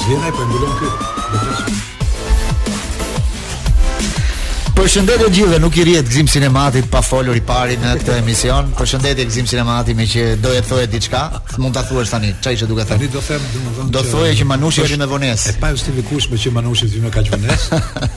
Zhvenaj për mbulon ky. Do të shkoj. Përshëndetje gjithëve, nuk i rrihet Gzim Sinematit pa folur i pari në këtë emision. Përshëndetje Gzim Sinemati meqë do të thoje diçka, mund ta thuash tani, ça ishe duke thënë. Do them, do të thoje që Manushi është me vonesë. E pajustifikueshme që Manushi të vijë me kaq vonesë.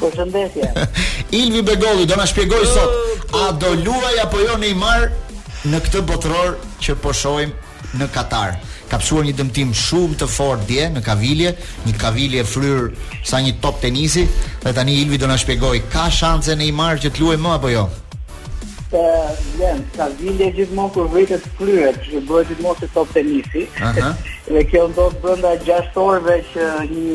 Përshëndetje. Ilvi Begolli do na shpjegojë sot a do luajë apo jo Neymar në këtë botëror që po shohim në Katar. Ka pësuar një dëmtim shumë të fortë dje në kavilje, një kavilje fryrë sa një top tenisi dhe tani Ilvi do na shpjegojë ka shanse Neymar që të luajë më apo jo. Ë, lem, kavilja gjithmonë kur vritet fryhet, që bëhet gjithmonë si top tenisi. Aha. dhe kjo ndodh brenda 6 orëve që një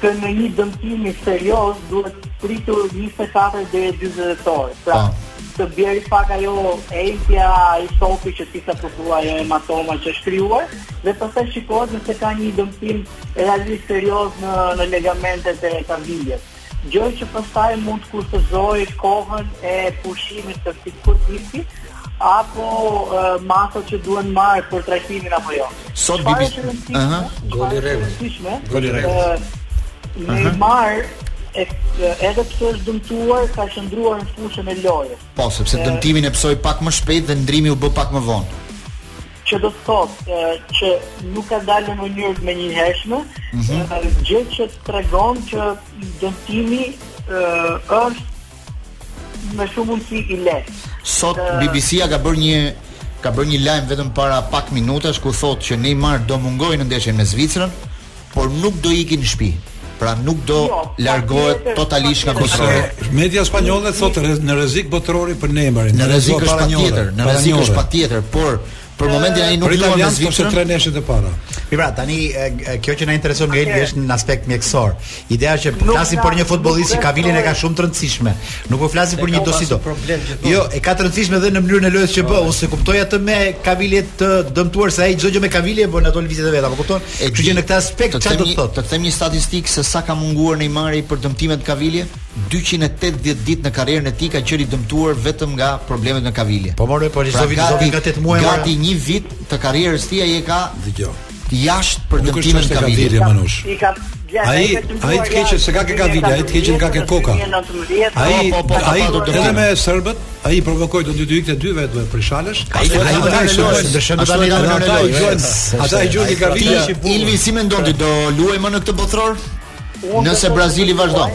Kë në një dëmtim serioz duhet pritur 24 dhe 48 orë. Pra, pa. Po. të bjerë pak ajo ënjtja i topi që ti ka përkua ajo hematoma që është krijuar, dhe pastaj shikohet nëse ka një dëmtim realisht serioz në, në ligamentet e kaviljes. gjë që pastaj mund të kushtëzojë kohën e pushimit të këtij sportisti apo masat që duhen marrë për trajtimin apo jo. Sot bi bi. Aha. Goli rregull. Goli rregull. Neymar edhe pse është dëmtuar ka qëndruar në fushën e lojës. Po, sepse dëmtimin e pësoi pak më shpejt dhe ndërrimi u bë pak më vonë. që do të thotë që nuk ka dalë në mënyrë të menjëhershme, mm -hmm. gjë që tregon që dëmtimi është me shumë mundësi i lehtë. Sot BBC-a ka bërë një ka bërë një lajm vetëm para pak minutash ku thotë që Neymar do mungojë në ndeshjen me Zvicrën, por nuk do ikin në shtëpi. Pra nuk do jo, largohet totalisht nga kontrolli. Media spanjolle thotë rez, në rrezik botërori për Neymarin. Në rrezik është patjetër, në rrezik është patjetër, por për momentin ai nuk luan me Zvicrën. Për Italian të para. Mirë pra, tani kjo që na intereson nga Ilvi është në aspekt mjekësor. Ideja është që flasim për një futbollist që kaviljen e ka shumë të rëndësishme. Nuk po flasim për një dosido. Jo, e ka të rëndësishme edhe në mënyrën e lojës që bë, po s'e kuptoj atë me kavilje të dëmtuar se ai çdo gjë me kavilje bën ato lëvizjet e veta, apo kupton? Kështu që në këtë aspekt çfarë do të thotë? Të them një statistikë se sa ka munguar Neymari për dëmtimet te kavilja, 280 ditë në karrierën e tij ka qenë i dëmtuar vetëm nga problemet në kavilje. Po morë, po çdo pra vit do vi nga 8 muaj. Gati një vit të karrierës tij ai e ka. Dgjoj. jashtë për dëmtimin e kaviljes Manush i ka ai ai të keqen s'e ka ke kavilja ai të keqen e ka ke koka ai po, po, po, ai edhe me serbët ai provokoi do të dy ikte dy vetë me prishalësh ai do të dalë në lojë dëshon të dalë në lojë ata i gjuajnë kaviljes Ilvi si mendon ti do luajë më në këtë botëror nëse Brazili vazhdon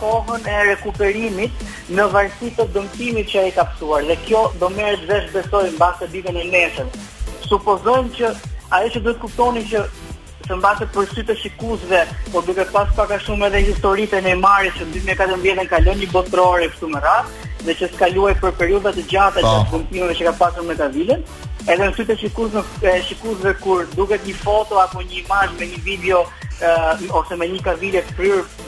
kohën e rekuperimit në varësi të dëmtimit që ai ka pësuar dhe kjo do merret vesh besoj mbase ditën e nesërme. Supozojmë që ajo që duhet kuptoni që se mbase për sy të shikuesve, po duke pas pak a shumë edhe historitë e Neymarit, që në 2014-ën ka lënë një botëror e kështu me radhë dhe që s'ka luajt për periudha të gjata që po. dëmtimeve që ka pasur me kaviljen, edhe në sytë e shikuesve shikuesve kur duket një foto apo një imazh me një video ë ose me një kavilje të fryrë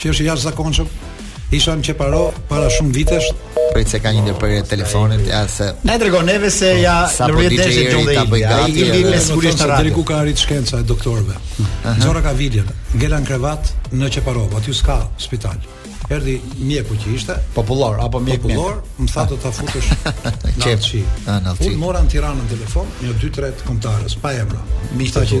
që është i jashtëzakonshëm. Isha në Qeparo para shumë vitesh. Prit se ka një ndërprerje të telefonit, ja se. Na tregon neve se po, ja në po rrjet deshë John dhe Igli. Ai Igli me sigurisht të rrëti. Ku ka arrit shkenca e doktorëve. Zura kaviljen, ngela në krevat në Qeparo, aty s'ka spital. Erdhi mjeku që ishte, popullor apo mjek popullor, më tha do ta futësh në allçi. Unë mora në Tiranë në telefon, një 2-3 kontarës pa emra. Miqtë që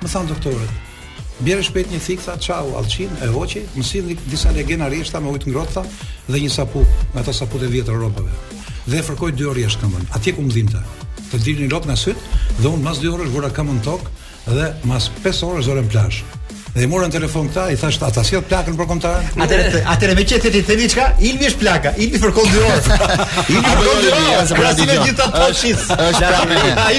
Më thanë doktorët, Bjerë shpejt një thikë, tha, çau allçinë, e hoqi, më sillni disa legena rreshta me ujë të ngrohtë, tha, dhe një sapun, nga ato sapunët e vjetra rrobave. Dhe e fërkoi dy orë rresht këmbën. Atje ku më dhimte. Të dilnin lot nga syt, dhe unë mas dy orësh vura këmbën në tokë dhe mas 5 orësh dola në plazh. Dhe i mora në telefon këta, i thashë a ta sjell plakën për kombëtaren. Atëre, atëre me çetë ti themi çka? Ilmi është plaka, ilmi fërkon dy orë. Ilmi fërkon dy orë, pra ti me gjithë ato shis. Është pra.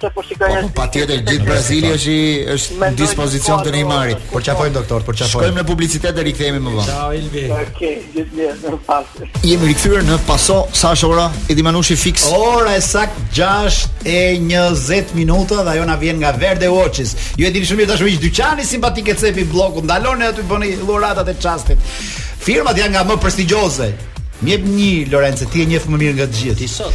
se po shikoj po, po, ashtu, patjetër gjithë Brazili është i është në dispozicion të Neymarit. Por çafojnë doktor, por çafojnë. Shkojmë në publicitet dhe rikthehemi më vonë. Ciao Ilbi. Okej, gjithë të mirat, më pas. Jemi rikthyer në pasdite, sa është ora? Edi Manushi fix. Ora e sakt 6:20 minuta dhe ajo na vjen nga Verde Watches. Ju e dini shumë mirë tashmë dyqani simpatik te cepi i Bllokut. Ndaloni aty bëni dhuratat e çastit. Firmat janë nga më prestigjiozet. Më jep një Lorenzo, ti e njeh më mirë nga të gjithë. Ti sot.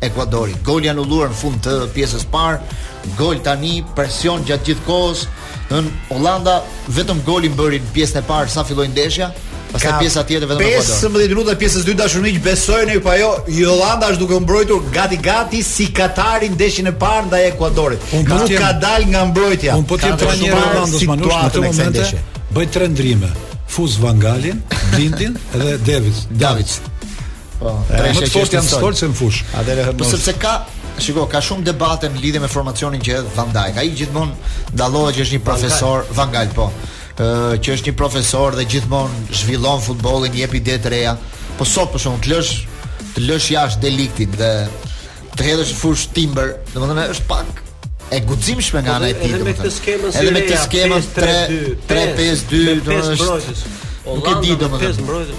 Ekuadori. Gol i anuluar në fund të pjesës së parë, gol tani, presion gjatë gjithë kohës, Hollanda vetëm golin bëri në pjesën e parë sa filloi ndeshja, pastaj pjesa tjetër vetëm Ekuadori. 15 minuta e pjesës së dytë të dashur miq, besoni apo jo Hollanda është duke mbrojtur gati gati si Katari ndeshjen e parë ndaj Ekuadorit. Nuk ka dal nga mbrojtja. Unë po të isha trajner i Hollandës më në këtë moment. Bëj tre ndrime. Fus Vangalin, Blindin dhe Davids. Davids. Po, tre, shiko që është stol se në fush. Atëherë po sepse ka Shiko, ka shumë debate në lidhje me formacionin që hedh Van Dijk. Ai gjithmonë dallohet që është një profesor Van Gaal, po. Ë që është një profesor dhe gjithmonë zhvillon futbollin, jep ide të reja. Po sot për shkak të lësh të lësh jashtë De Ligtin dhe të hedhësh në fushë Timber, domethënë është pak e guximshme nga ana e tij. Edhe me këtë skemë, edhe me këtë skemë 3 3 5 2 domethënë. Nuk e di domethënë.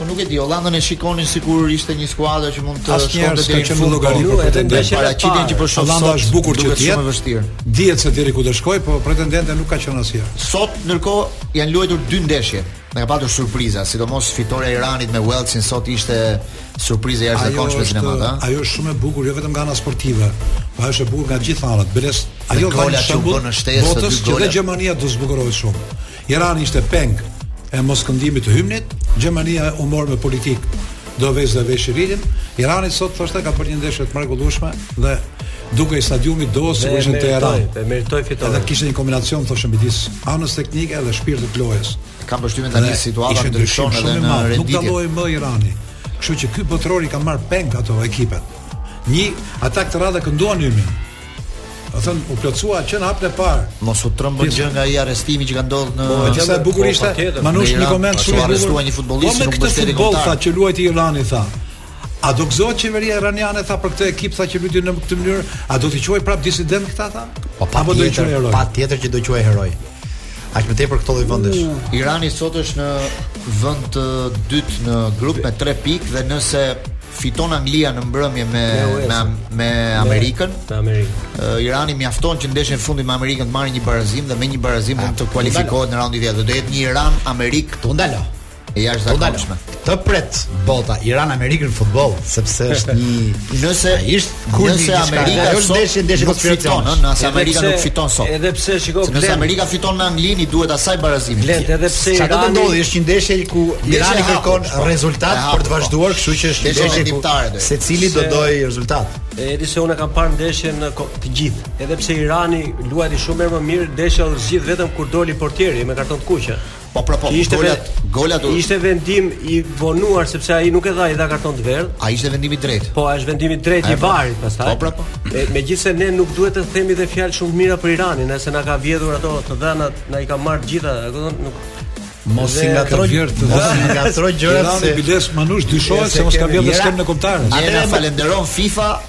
Po nuk e di, Hollandën e shikonin sikur ishte një skuadër që mund të shkonte deri në fund. Asnjëherë s'ka qenë në llogari për pretendent. që po shoh Hollanda është bukur që të jetë. Dihet se deri ku do shkoj, po pretendente nuk ka qenë asnjë. Sot ndërkohë janë luajtur dy ndeshje. Ne ka patur surpriza, sidomos fitorja e Iranit me Uellsin sot ishte surprizë e jashtëzakonshme në Nemata. Ajo është shumë e bukur, jo vetëm nga ana sportive, por është e bukur nga gjithë anët. Biles, ajo ka një shembull në shtesë të dy golave. Botës që Gjermania do zbukurohet shumë. Irani ishte peng e mos këndimit të himnit, Gjermania u mor me politik do vesh dhe vesh Iranit Irani sot thoshte ka bërë një ndeshje të mrekullueshme dhe dukej stadiumi si kur në Teheran. E meritoi fitoren. Edhe kishte një kombinacion thoshte midis anës teknike dhe shpirtit të lojës. Kam përshtypjen tani situata ndryshon edhe në renditje. Nuk dalloi më Irani. Kështu që ky botëror i ka marr peng ato ekipet. Pastaj këtë radhë kënduan himnin. Do thënë, u plotësua që në hapin e parë. Mos u trëmbën gjë nga ai arrestimi që ka ndodhur në Po, që sa e bukur ishte. Manush një koment shumë i bukur. Arrestuan një futbollist po, në Boston Futboll tha që luajti Irani tha. A do gëzohet qeveria iraniane tha për këtë ekip tha që luajti në këtë mënyrë, a do t'i quaj prap disident këta tha? Po, pa, Apo do t'i quaj heronj? Patjetër që do t'i quaj heronj. Aq më tepër këto lloj vendesh. Mm. Irani sot është në vend të dytë në grup me 3 pikë dhe nëse Fiton Anglia në mbrëmje me me, me Amerikën. Me Amerikën. Uh, Irani mjafton që ndeshjen e fundit me Amerikën të marrë një barazim dhe me një barazim mund të kualifikohet në raundin tjetër. Do të jetë një Iran Amerikë të ndalo. E jashtëzakonshme. Të pret bota Iran Amerikën në futboll, sepse është një nëse ish Kur nëse Amerika është ndeshje ndeshje konspiracion, ëh, nëse Amerika nuk fiton sot. Edhe pse shiko Glen. Nëse Amerika fiton me Anglinë, i duhet asaj barazimi. Glen, edhe pse Irani. Çfarë do ndodhi? Është një ndeshje ku Irani kërkon rezultat për të vazhduar, kështu që është ndeshje ku secili do dojë rezultat. Edhe pse unë kam parë ndeshjen unë të gjithë, edhe pse Irani luajti shumë më mirë, ndeshja u zgjidh vetëm kur doli portieri me karton të kuq. Po pra po, ishte golat, ven, golat u... ishte vendim i vonuar sepse ai nuk e dha i dha karton të verdhë. Ai ishte vendim i drejtë. Po, është vendim i drejtë i VAR-it pastaj. Po pra po. E, megjithëse ne nuk duhet të themi dhe fjalë shumë të mira për Iranin, se na ka vjedhur ato të dhënat, na i ka marrë të gjitha, e kupton, nuk Mos i ngatërro gjërat, mos i ngatërro gjërat se biles Manush dyshohet se mos ka vjedhë skemën e kombëtares. Atë e falënderon FIFA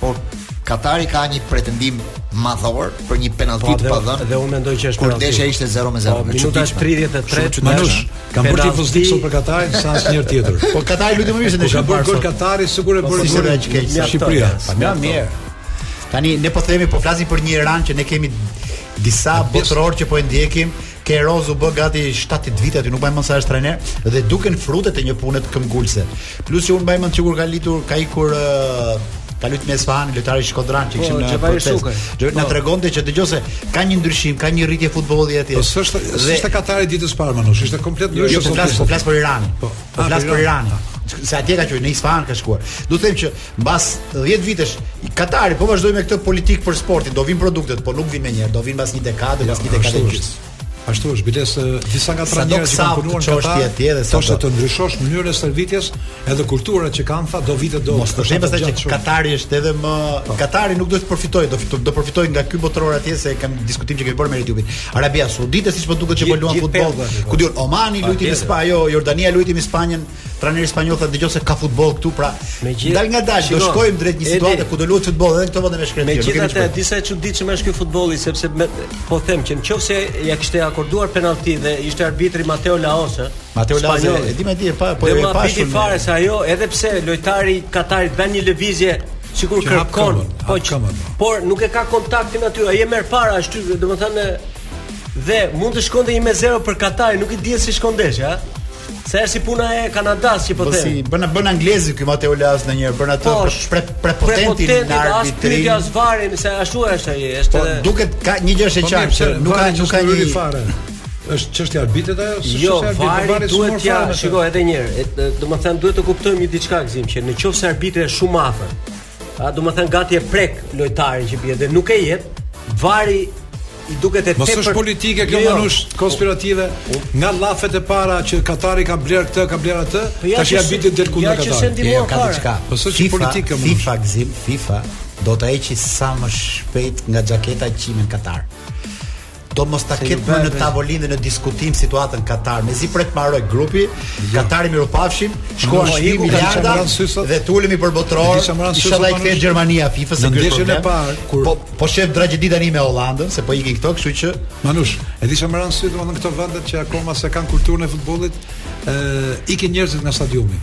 Por Katari ka një pretendim madhor për një penallti po, të padhënë. Dhe unë mendoj që është penallti. Kur ndeshja ishte 0 me 0. Po, minuta 33 Manush, kam bërë tifozllik për Katarin sa asnjë tjetër. Po Katari luajti më mirë se ndeshja po, ka bërë gol Katari sikur e po, bëri gol aq keq. Shqipëria. Më mirë. Tani ne po themi po flasim për një Iran që ne kemi disa botërorë që po e ndjekim Queiroz u bë gati 7-8 vite aty, nuk mbaj mend sa është trajner dhe duken frutet e një pune të këmbgulëse. Plus që unë mbaj mend që kur ka litur, ka ikur uh, ka luajtur me Sepahan, lojtari shkodran që po, kishim në proces. Do na po. tregonte që dëgjo se ka një ndryshim, ka një rritje futbolli atje. Po s'është s'është Katari i ditës parë Manush, ishte komplet jo, ndryshe. Jo, po flas, po flas për Iranin. Po. Po flas për Iranin. Se atje ka qenë në Isfahan ka shkuar. Do të them që mbas 10 vitesh Katari po vazhdoi me këtë politikë për sportin, do vin produktet, po nuk vin më njëherë, do vin mbas një dekade, mbas një dekade gjys. Ashtu është, biles disa nga trajnerët që kanë punuar në Katar, atje deri sa të ndryshosh mënyrën e stërvitjes, edhe kultura që kanë tha do vite do. Mos të them pastaj që Katari është edhe më po. Katari nuk do të përfitojë, do do përfitojë nga ky botëror atje se kanë diskutim që kemi bërë me YouTube-in. Arabia Saudite siç po duket që po luan futboll. Ku diun Omani luajti me Spanjën, jo Jordania luajti me Spanjën, trajneri spanjoll thotë dëgjoj se ka futboll këtu, pra dal nga dal, do shkojmë drejt një situate ku do luhet futboll edhe këto vende me shkretëtirë. Megjithatë sa i çuditshëm është ky futbolli sepse me, po them që nëse ja kishte akorduar penalti dhe ishte arbitri Mateu Lahoz, Mateu Lahoz e di më di e pa po e pa. Dhe më fare se ajo edhe pse lojtari i Katarit bën një lëvizje Sikur që kërkon, këmbën, po që, këmbën, po. por nuk e ka kontaktin aty, ai e merr para ashtu, domethënë dhe mund të shkonte 1 me 0 për Katarin, nuk i dihet si shkon ndeshja. Se është si puna e Kanadas që po them. Si bën bën anglezi ky Mateu Lahoz ndonjëherë bën atë po, pre, prepotentin e arbitrit. Po as VAR-in se ashtu është ai, është. Po duket ka një gjë është e qartë, nuk ka nuk ka një fare. Është çështja e arbitrit ajo? Jo, VAR-i duhet t'ia, shikoje edhe një herë. Domethënë duhet të kuptojmë një diçka Gëzim që në qoftë se arbitri është shumë afër. A domethënë gati e prek lojtarin që bie dhe nuk e jep. VAR-i i duket e tepër. Mos është politike kjo jo, Manush konspirative nga llafet e para që Katari ka bler këtë, ka bler atë, po tash arbitri del kundër Katarit. Ja që sipas mua ka diçka. Po sot është politike më. FIFA Gëzim, FIFA do të heqi sa më shpejt nga xhaketa qimen Katar. Do mos ta ketë më në tavolinë në diskutim situatën Katar. Mezi pret të mbarojë grupi, jo. Katari mirupafshim, shkuan në shtëpi miliarda dhe sulemi për botëror. Inshallah i kthej Gjermania FIFA se ky është e parë kur po po shef tragjedi tani me Holandën, se po ikin këto, kështu që Manush, e di çfarë më vret syrin domethënë këto vendet që akoma s'e kanë kulturën e futbollit, ë ikin njerëzit nga stadiumi.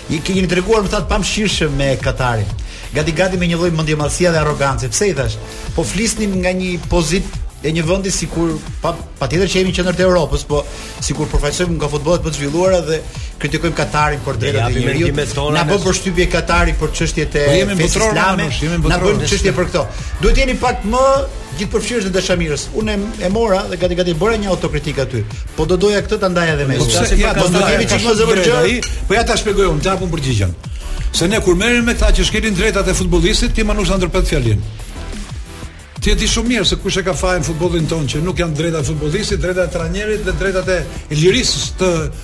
I kemi treguar më tha të pamëshirshëm me Katarin. Gati gati me një lloj mendjemadhësie dhe arrogance. Pse i thash? Po flisnim nga një pozitë e një vendi sikur pa patjetër që jemi qendër të Evropës, po sikur përfaqësojmë nga futbollet më të zhvilluara dhe kritikojmë Katarin për drejtat e njeriut. Na bën përshtypje Katari për çështjet e po fesë islame. Na bën çështje për këto. Duhet jeni pak më Gjithëpërfshirës e dashamirës. Unë e mora dhe gati gati bëra një autokritikë aty. Po do doja këtë ta ndaja edhe me. Po pse ja ka ndaj? Kemi çik më zëvon gjë. Ai, po ja ta shpjegoj unë, ta jap unë përgjigjen. Se ne kur merrem me këta që shkelin drejtat e futbollistit, ti Manush na ndërpret fjalën. Ti e di shumë mirë se kush e ka fajin futbollin tonë që nuk janë drejtat e futbollistit, drejtat e trajnerit dhe drejtat e lirisë të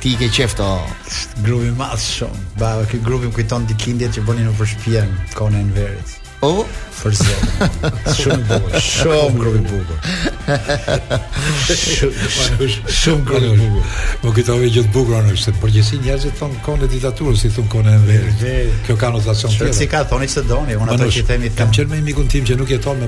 Ti i ke qejf të... Grupi më shumë. Ba, ky grupi më kujton ditëlindjet që bënim në përshpjen, te koha e Enverit. O? Oh? Për zotin. shumë bukur, shumë grup i bukur. shumë, shumë grup i bukur. Më kujton e gjithë bukur anë, se përgjithësi njerëzit thonë kohën e diktaturës, si thonë kohën e Enverit. Kjo ka konotacion tjetër. Që si ka, thoni që se doni, unë ato që themi themi. Kam qenë me mikun tim që nuk jeton me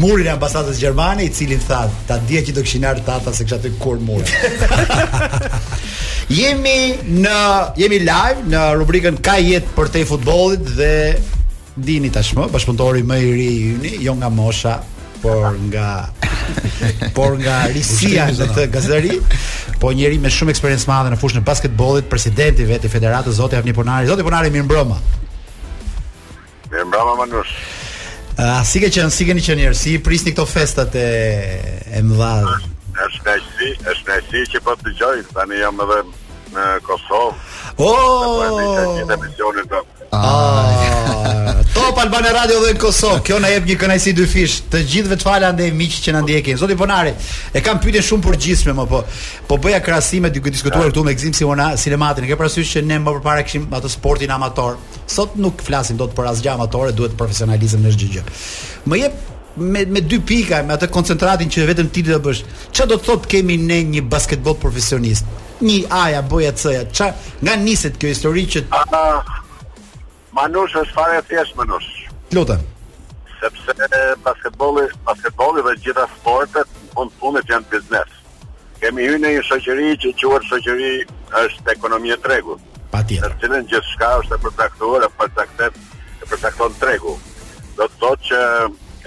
Murin e ambasadës gjermane të cilin tha ta dija që do kishin ardhur ta tha se kisha tëhequr mur. jemi në jemi live në rubrikën ka jetë përtej futbollit dhe dini tashmë bashkëpunëtori më i ri yni jo nga mosha por nga por nga risia në këtë gazetari po njeri me shumë eksperiencë të madhe në fushën e basketbollit presidenti vetë i federatës zoti Avni Ponari zoti Ponari mirëmbrëma Mirëmbrama Manush. A si ke qenë, si keni qenë mirë, si i prisni këto festat e, e mëdha? Është knajsi, është knajsi që po të dëgjoj, tani jam edhe në Kosovë. O! Oh! Po e ndjeka gjithë emisionin tonë. Ah, Top Albania Radio dhe në Kosovë. Kjo na jep një kënaqësi dyfish. Të gjithëve të fala edhe miqtë që na ndjekin. Zoti Ponari, e kam pyetje shumë të përgjithshme më po. Po bëja krahasime duke diskutuar këtu me Gzim Simona, Silematin. Ke parasysh që ne më përpara kishim atë sportin amator, Sot nuk flasim dot për asgjë amatore, duhet profesionalizëm në çdo gjë. Më jep me me dy pika me atë koncentratin që vetëm ti di ta bësh. Çfarë do të thotë kemi ne një basketboll profesionist? Një A-ja, B-ja, C-ja. Ça nga niset kjo histori që uh, Manush është fare e thjeshtë Manush. Lutem. Sepse basketbolli, basketbolli dhe të gjitha sportet në fund të fundit janë biznes. Kemi hyrë në një shoqëri që quhet shoqëri është ekonomia e tregut. Patjetër. Në të cilën gjithçka është e përcaktuar, e përcaktet, e përcakton tregu. Do të thotë që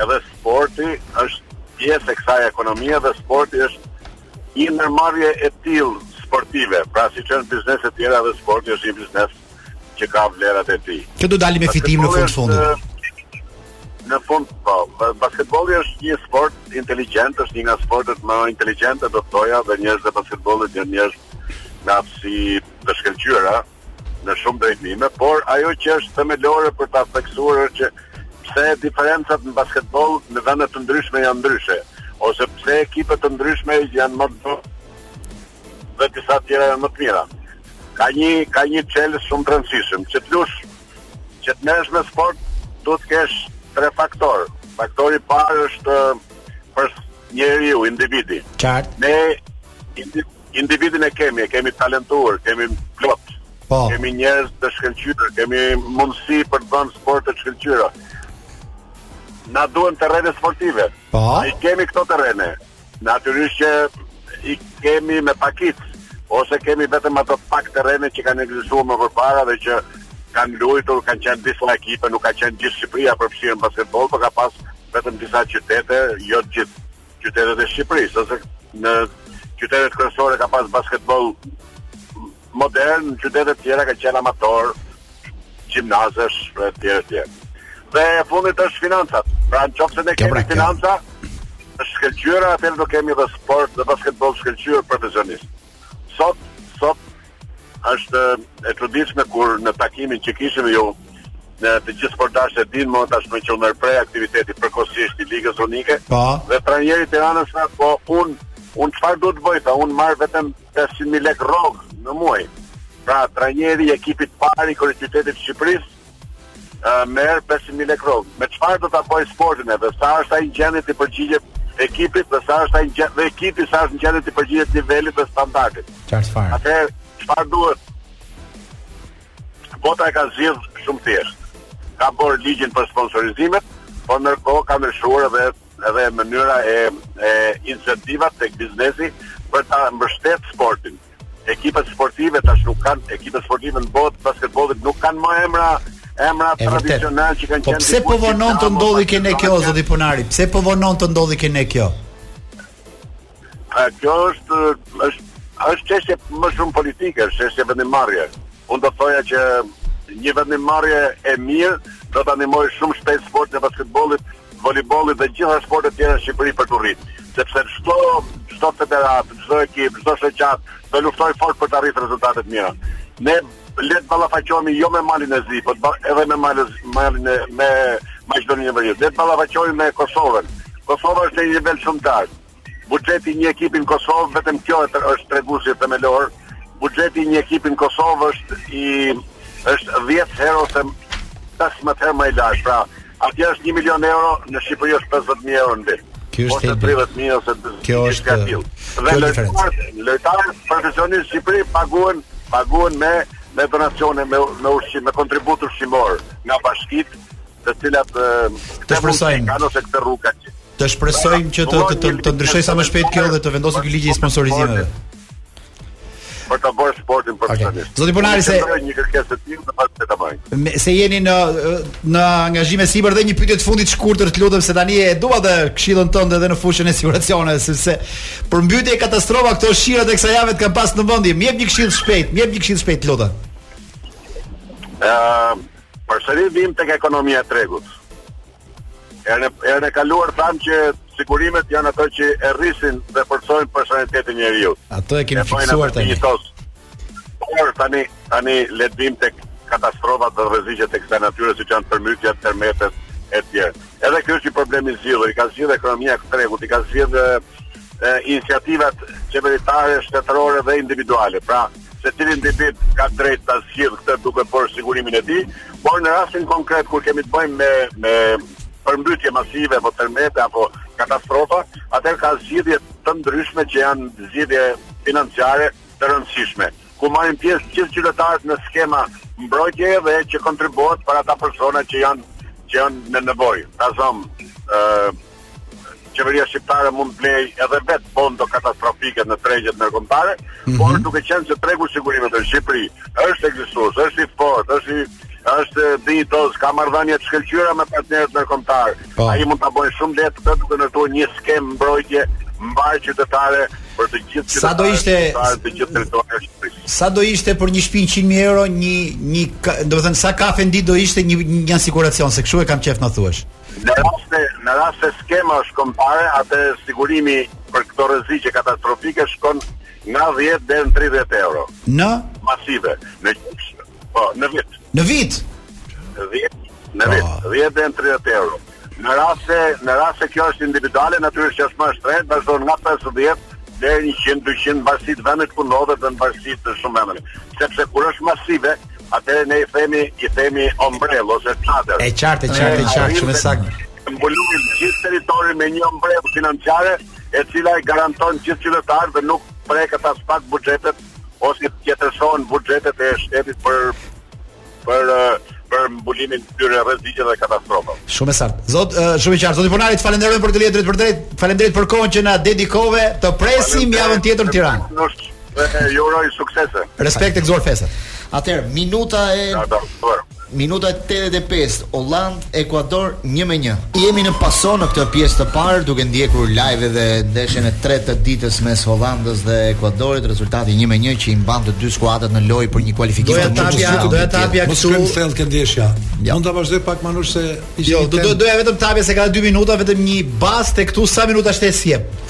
edhe sporti është pjesë e kësaj ekonomie dhe sporti është një ndërmarrje e tillë sportive. Pra siç janë bizneset e tjera dhe sporti është një biznes që ka vlerat e tij. Që do dalim me fitim në fund të fundit. Në fund, po, basketbolli është një sport inteligjent, është një nga sportet më inteligjente do të thoja dhe njerëzit e basketbollit janë njerëz me aftësi të shkëlqyera në shumë drejtime, por ajo që është themelore për ta theksuar është që pse diferencat në basketboll në vende të ndryshme janë ndryshe, ose pse ekipe të ndryshme janë më të dhe disa të tjera janë më të mira. Ka një ka një çelës shumë të rëndësishëm, që të lush, që të merresh me sport, duhet të kesh tre faktorë. Faktori i parë është për njeriu, individi. Qartë. Ne individin e kemi, e kemi të talentuar, kemi plot. Po. Kemi njerëz të shkëlqyer, kemi mundësi për të bën sport të shkëlqyer. Na duhen terrene sportive. Po. A i kemi këto terrene. Natyrisht që i kemi me pakicë, ose kemi vetëm ato pak terrene që kanë ekzistuar me përpara dhe që kanë luajtur, kanë qenë disa ekipe, nuk ka qenë gjithë Shqipëria përfshirë në basketboll, por ka pas vetëm disa qytete, jo të gjithë qytetet e Shqipërisë, ose në qytetet kryesore ka pas basketboll modern në qytetet tjera ka qenë amator gjimnazesh etj etj. Dhe e fundit është financat. Pra në qoftë se ne kemi financa, të shkëlqyera atëherë do kemi edhe sport dhe basketboll shkëlqyer profesionist. Sot sot është e çuditshme kur në takimin që kishim ju në të gjithë sportdashësit e dinë tashmë që u ndërpre aktiviteti përkohësisht i Ligës Unike. Pa. Po. Dhe trajneri i Tiranës tha po un un çfarë duhet të bëj? Tha un marr vetëm pesëqind mijë lekë rrogë në muaj. Pra, trajneri i ekipit të parë të kryeqytetit të Shqipërisë merr 500 mijë lekë rrogë. Me çfarë do ta bëjë sportin edhe sa është ai gjendje të përgjigjet ekipit dhe sa është ai gjendje dhe ekipi sa është gjendje të përgjigjet nivelit dhe standardit. Çfarë fare? Atë çfarë duhet? Bota e ka zgjidh shumë thjesht. Ka bërë ligjin për sponsorizimet, por ndërkohë ka ndryshuar edhe Edhe mënyra e e incentivat tek biznesi për ta mbështet sportin. Ekipet sportive tash nuk kanë ekipet sportive në botë të basketbollit nuk kanë më emra emra tradicional që kanë po qenë. Po pse po vonon të ndodhi ke ne kjo zoti Ponari? Pse po vonon të ndodhi ke ne kjo? A kjo është është është çështje më shumë politike, është çështje vendimmarrje. Unë do thoja që një vendimmarrje e mirë do ta ndihmojë shumë shpejt sportin e basketbollit, volejbollit dhe gjitha sportet tjera në Shqipëri për të rrit. Sepse çdo çdo federatë, çdo ekip, çdo shoqatë do luftojë fort për të arritur rezultate të mira. Ne le të ballafaqohemi jo me Malin e Zi, por edhe me Malin Malin e me Maqedoninë e Veriut. Le të ballafaqohemi me Kosovën. Kosova është në një nivel shumë të lartë. Buxheti i një ekipi në Kosovë, vetëm kjo është është treguesi themelor. Buxheti i një ekipi në Kosovë është i është 10 herë ose 15 herë më i lartë. Pra, atje është 1 milion euro, në Shqipëri është 50000 euro në vit. Kjo është e bërë. Ose kjo është kjo është kjo është diferencë. Lojtarët profesionistë në Shqipëri paguhen paguhen me me donacione me me ushqim me kontribut ushqimor nga bashkitë të cilat të shpresojmë kanë ose këtë rrugë kanë. Të shpresojmë që të të, të, ndryshojë sa më shpejt kjo dhe të vendoset ky ligj i sponsorizimeve. Për ta bërë sportin për okay. të Zoti Ponari se një kërkesë të tillë të pas të bëj. Meqë jeni në në angazhim e sipër dhe një pyetje të fundit shkurtër të lutem se tani e dua dhe këshillën tënde edhe në fushën e siguracioneve sepse për mbytje e katastrofa këto shirat e kësaj jave të kanë pas në mendje. Më jep një këshillë shpejt, më jep një këshillë shpejt lutem. Ëm uh, Përsëri vijmë tek ekonomia e tregut. Herën e, herën e kaluar thamë që sigurimet janë ato që e rrisin dhe forcojnë personalitetin e njeriu. Ato e kemi fiksuar tani. Por tani tani le të vijmë tek katastrofat dhe rreziqet e kësaj natyre siç janë përmbytja, tërmetet etj. Edhe ky është një problem i zgjidhur, i ka zgjidhur ekonomia e tregut, i ka zgjidhur iniciativat qeveritare, shtetërore dhe individuale. Pra, Secili individ ka të drejtë ta zgjidhë këtë duke bërë sigurimin e tij, por në rastin konkret kur kemi të bëjmë me me përmbytje masive apo tërmete apo katastrofa, atëherë ka zgjidhje të ndryshme që janë zgjidhje financiare të rëndësishme, ku marrin pjesë gjithë qytetarët në skema mbrojtjeje dhe që kontribuohet për ata persona që janë që janë në nevojë. Ta zëmë ë qeveria shqiptare mund të blejë edhe vetë bondo katastrofike në tregjet ndërkombëtare, mm -hmm. por duke qenë se tregu i sigurimit në Shqipëri është ekzistues, është i fortë, është i është dinjitoz, ka marrëdhënie të shkëlqyera me partnerët ndërkombëtarë. Po. Ai mund ta bëjë shumë lehtë këtë duke ndërtuar një skemë mbrojtje mbarëqytetare për të gjithë qytetarët. Sa do ishte të gjithë territorin e Shqipërisë. Sa do ishte për një shpi 100.000 euro, një një, domethënë sa kafe në ditë do ishte një një siguracion, se kështu e kam qejf na thuash. Në rast se, në rast se skema është kombëtare, atëherë sigurimi për këto rreziqe katastrofike shkon nga dhjetë deri në tridhjetë euro. Në? Masive. Në qoftë, po, në vit. Në vit. Dhjetë, në vit, oh. dhjetë deri në tridhjetë euro. Në rast se, në rast se kjo është individuale, natyrisht që është më e shtrenjtë, vazhdon nga 50 deri 100, 200 në varësi të vendit ku ndodhet dhe në varësi të shumë vendeve. Sepse kur është masive, Atëherë ne i themi, i themi ombrellë ose çadër. E qartë, e qartë, e qartë, shumë saktë. Mbulojmë gjithë territorin me një ombrellë financiare, e cila i garanton gjithë qytetarëve dhe nuk preket aspak buxhetet ose tjetërsohen buxhetet e shtetit për për për mbulimin e këtyre rreziqeve dhe katastrofave. Shumë saktë. Zot, uh, shumë qartë. Zoti Ponari, të falenderoj për këtë lidhje të drejtpërdrejtë. Faleminderit për kohën që na dedikove. Të presim javën tjetër në Tiranë. Dhe ju uroj suksese. Respekt e gëzuar festat. Atëherë, minuta e Minuta e 85, Holandë, Ekuador 1 me 1. Jemi në Paso në këtë pjesë të parë duke ndjekur live dhe ndeshjen e tretë të ditës mes Holandës dhe Ekuadorit, rezultati 1 me 1 që i mban të dy skuadrat në lojë për një kualifikim të mundshëm. Doja ta hapja këtu. Mos shkojmë thellë ndeshja. Ja. Mund ta vazhdoj pak më nush se Jo, do do doja vetëm ta hapja se ka 2 minuta vetëm një bast këtu sa minuta shtesë jep.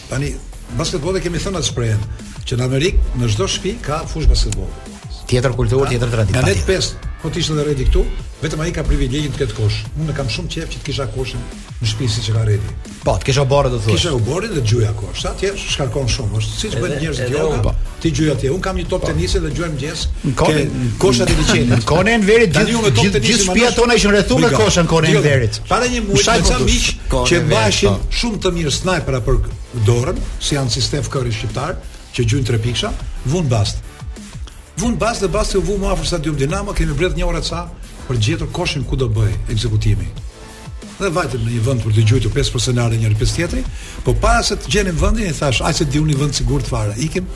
Tani, basketbolli e kemi thënë atë shprehën, që në Amerikë, në çdo shtëpi ka fushë basketbolli. Tjetër kulturë, tjetër traditë. Nga ne të pesë, po të ishte dhe Redi këtu, vetëm ai ka privilegjin të ketë kosh. Unë kam shumë qejf që të kisha koshën në shtëpi siç e ka Redi. Po, të kishe oborrin do thuash. Kisha oborrin dhe gjuja kosh. Sa atje shkarkon shumë, është siç bën njerëzit jo. Po. Ti gjuja atje. Unë kam një top po. tenisi dhe gjuaj në mëngjes. Ke koshat e liqenit. Kohën e Enverit gjithë gjithë shtëpitë tona ishin rrethuar me kosha në kohën e Enverit. Para një muaji me ca miq që mbaheshin po. shumë të mirë snajpera për dorën, si janë si Steph Curry shqiptar, që gjujnë tre pikësha, vunë bast. Vunë bast dhe basti u vu, ne afër stadium Dinamo, kemi bredh një orë ca për të gjetur koshin ku do bëhej ekzekutimi. Dhe vajtëm në një vend për të gjujtur pesë personale njëri pesë tjetri, po para se të gjenim vendin i thashë, "A e di unë një vend të sigurt fare, ikim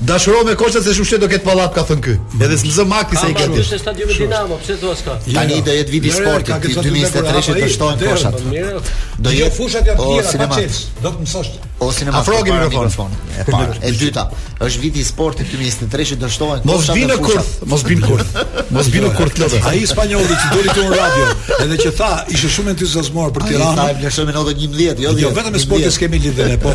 Dashuro me koshat se shumë shtet do ketë pallat ka thënë ky. Edhe s'më zë makti se i gati. Është stadiumi Dinamo, pse thua s'ka? Jo, Tani jo. do jetë viti i sportit, 2023 të shtohen koshat. Do jetë fushat janë të tjera, pa qesh. Do të mësosh. O sinema afro mikrofonin. E para, e dyta, është viti i sportit 2023 do shtohen koshat. Mos vinë kurth, mos vinë kurth. Mos vinë kurth lodhë. Ai spanjolli që doli këtu në radio, edhe që tha, ishte shumë i entuziazmuar për Tiranën. Ai vlerësoi me notë 11, jo 10. Jo, jo vetëm me sportin s'kemi lidhje, po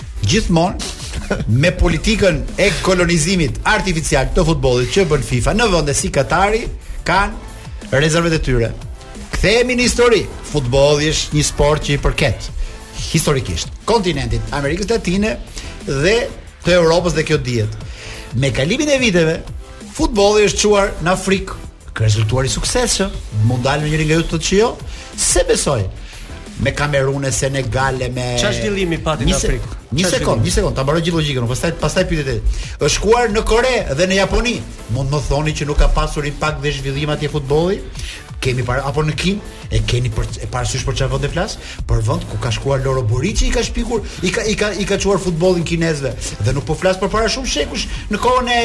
gjithmonë me politikën e kolonizimit artificial të futbollit që bën FIFA në vende si Katari kanë rezervat e tyre. Kthehemi në histori. Futbolli është një sport që i përket historikisht kontinentit Amerikës Latine dhe të Europës dhe kjo dihet. Me kalimin e viteve, Futbolli është çuar në Afrikë. Ka rezultuar i suksesshëm, mund dalë njëri nga ju të thotë jo? S'e besoj. Me Kamerun e Senegal e me Çfarë zhvillimi pati në Afrikë? Një sekond, një sekond, ta mbaroj gjithë logjikën, pastaj pastaj pyet ti. Është shkuar në Kore dhe në Japoni. Mund të më thoni që nuk ka pasur impakt dhe zhvillim atje futbolli? Kemi para apo në Kinë? E keni për e parasysh për çfarë vende flas? për vend ku ka shkuar Loro Boriçi i ka shpikur i ka i ka i ka çuar futbollin kinezëve dhe nuk po flas për para shumë shekujsh në kohën e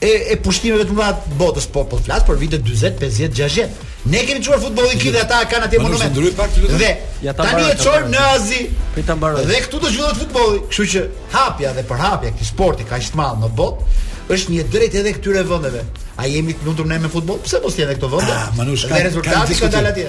e, e pushtimeve të mëdha të botës po po flas për vitet 40 50 60 ne kemi çuar futbollin në Kinë, ata kanë atje monument dhe ja tani e çojmë në Azi për ta mbaruar dhe këtu do zhvillohet futbolli kështu që hapja dhe përhapja e këtij sporti kaq të madh në botë është një e drejtë edhe e këtyre vendeve a jemi të lumtur ne me futboll pse mos jenë këto vende ah, manush ka rezultati ka dalë atje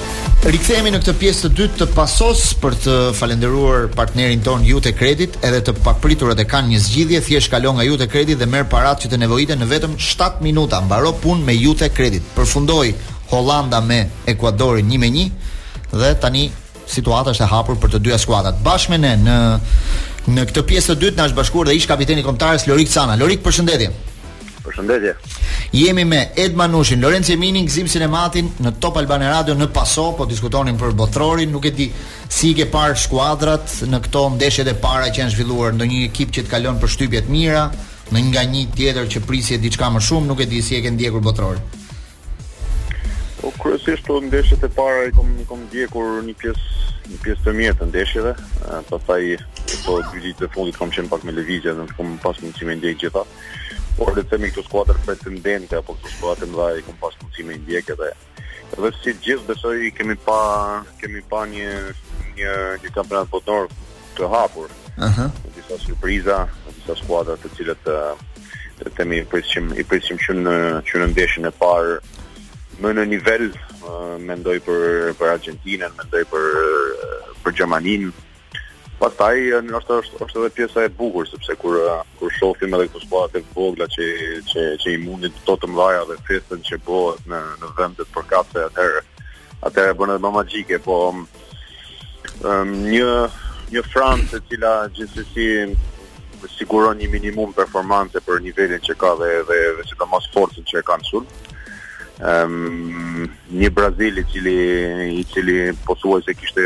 Rikthehemi në këtë pjesë të dytë të Pasos për të falënderuar partnerin tonë Iute Credit, edhe të papriturat e kanë një zgjidhje, thjesht kalo nga Iute Credit dhe merr paratë që të nevojiten në vetëm 7 minuta. Mbaro punë me Iute Credit. Përfundoi Holanda me Ekuadorin 1 me 1 dhe tani situata është e hapur për të dyja skuadrat. Bashkë me ne në në këtë pjesë të dytë na është bashkuar dhe ish kapiteni i kombëtares Lorik Cana. Lorik, përshëndetje. Përshëndetje. Jemi me Ed Manushin, Lorenz Jeminin, Gëzim Sinematin në Top Albania Radio në Paso, po diskutonim për Botërorin, nuk e di si i ke parë skuadrat në këto ndeshjet e para që janë zhvilluar, ndonjë ekip që të ka lënë përshtypje të mira, ndonjë tjetër që prisje diçka më shumë, nuk e di si e ke ndjekur Botërorin. Po kryesisht po ndeshjet e para i kam i kam ndjekur një pjesë një pjesë të mirë të ndeshjeve, pastaj po dy ditë të fundit kam qenë pak me lëvizje, nuk kam pas mundësi me ndjek të gjitha. Por le të themi këto skuadra pretendente apo këto skuadra të mëdha i kam pas mundësi me ndjekë dhe dhe si gjithë besoj kemi pa kemi pa një një një kampionat botëror të hapur. Aha. Uh -huh. Disa surpriza, disa skuadra të cilat të, të themi i prisim i prisim që në që në ndeshjen e parë më në nivel mendoj për për Argjentinën, mendoj për për Gjermaninë, Pastaj ndoshta është është edhe pjesa e bukur sepse kur kur shohim edhe këto skuadra të vogla që që që i mundin këto të mëdha dhe festën që bëhet në në vendet përkatëse atëherë atëherë bën edhe më magjike, po um, një një Francë e cila gjithsesi siguron një minimum performance për nivelin që ka dhe dhe, dhe sidomos forcën që e ka në sulm um, një Brazil i cili i cili pothuajse kishte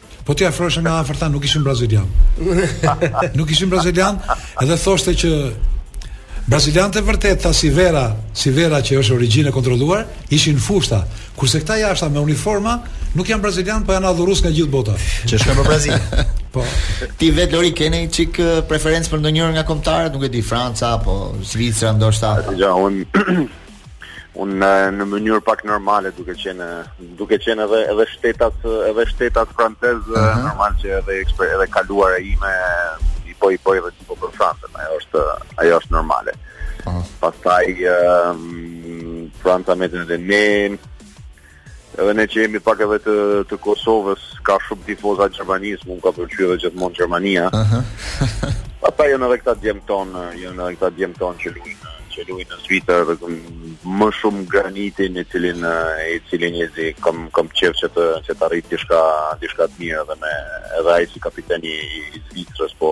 Po ti afroheshe më afër tha nuk ishin brazilian. nuk ishin brazilian, edhe thoshte që brazilianët e vërtetë tha si Vera, si Vera që është origjinë e kontrolluar, ishin n'fushë ata. Kurse këta jashta me uniforma nuk janë brazilian, po janë adhurues nga gjithë bota. Që shkojnë për Brazil. po. Ti vet Lori ke një çik eh, preferencë për ndonjërën nga kombëtaret, nuk e di Franca apo Zvicra ndoshta. Ja un Unë në, një mënyrë pak normale duke qenë duke qenë edhe edhe shtetas edhe shtetas francez uh -huh. normal që edhe eksper, edhe e kaluara ime i po i po edhe tifo për Francën, ajo është ajo është normale. Uh -huh. Pastaj uh, Franca me të ne Edhe ne që jemi pak edhe të, të Kosovës, ka shumë tifozë të Gjermanisë, mu m'ka pëlqy edhe gjithmonë Gjermania. Aha. Pastaj janë edhe këta djemtë tanë, janë edhe këta djemtë tanë që lujnë që lujnë në Zvicër dhe kam, më shumë Granitin i cili i cili kam, kam qejf që të, që të arrijë diçka, diçka të mirë edhe me edhe ai si kapiteni i, i Zvicrës po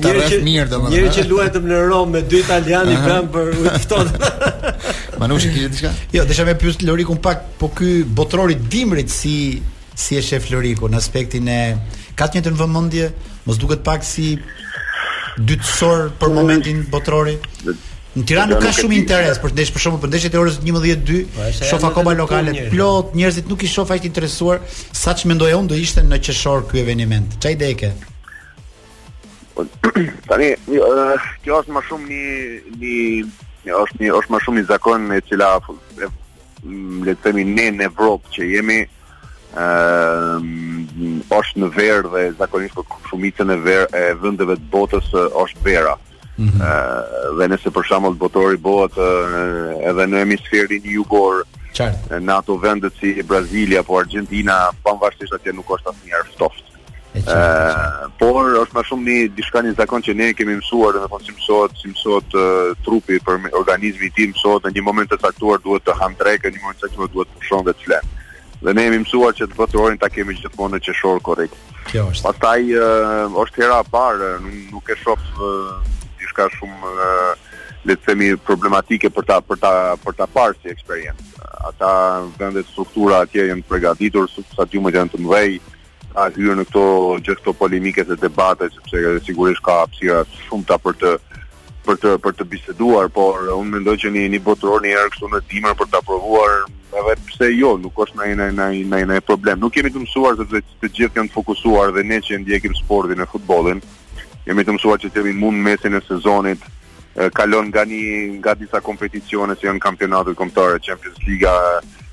Të rreth mirë domethënë. Njëri që luajtëm në Rom me dy italianë bën për udhëton. Manushi kishte diçka? Jo, desha me pyet Lorikun pak, po ky botërori i dimrit si si e shef Loriku në aspektin e ka të njëjtën vëmendje, mos duket pak si dytësor për mm. momentin botërori. Në Tiranë nuk ka shumë interes për ndeshjet për shkakun për ndeshjet e orës 11:02. Po, shof akoma lokale plot, njerëzit nuk i shoh aq të interesuar, saç mendoja unë do ishte në qershor ky eveniment. Ça ide ke. Po, tani, kjo është më shumë një, një, një është një, është më shumë një zakon e cila, e, le të themi, ne në Evropë që jemi, ë është në verë dhe zakonisht për shumicën në verë e vendeve të botës është vera. Ëh mm -hmm. dhe nëse për shembull botërori bëhet edhe në hemisferin jugor, Qartë. Në ato vendet si Brazilia apo Argentina, pavarësisht atje nuk është asnjëherë ftoft. E qartë. Uh, por është më shumë një diçka një zakon që ne jemi mësuar, domethënë si mësohet, si mësohet uh, trupi apo organizmi i tij, mësohet në një moment të caktuar duhet të han drekë, në një moment të caktuar duhet të pushon dhe të flet. Dhe ne jemi mësuar që të botërorin ta kemi gjithmonë në qershor korrik. Kjo është. Pastaj uh, është hera e parë, nuk, nuk e shoh uh, diçka shumë uh, le të themi problematike për ta për ta për ta parë si eksperiencë. Ato vendet strukturat atje janë përgatitur, stadiumet janë të mëdhenj, pa hyrë në këto gjithë këto polemike dhe debate sepse sigurisht ka hapësira të shumta për të për të për të biseduar, por unë mendoj që një një botëror një herë kështu në dimër për ta provuar edhe pse jo, nuk është naj naj naj naj naj problem. Nuk jemi të mësuar sepse të gjithë janë të fokusuar dhe ne që ndjekim sportin e futbollin, jemi të mësuar që të jemi mu në mesin e sezonit kalon nga një nga disa kompeticione siç janë kampionatet kombëtare, Champions Liga,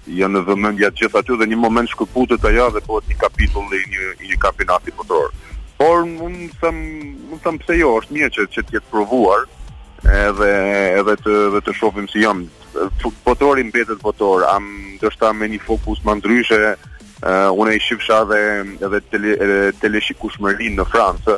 janë në vëmendje të gjithë aty dhe një moment shkëputet ajo dhe bëhet një kapitull i një i një kampionati botëror. Por unë them, unë them pse jo, është mirë që që të jetë provuar edhe edhe të edhe të shohim si janë. Botërori mbetet botëror, ëm ndoshta me një fokus më ndryshe, uh, unë e shifsha edhe edhe tele, tele shikushmërinë në Francë,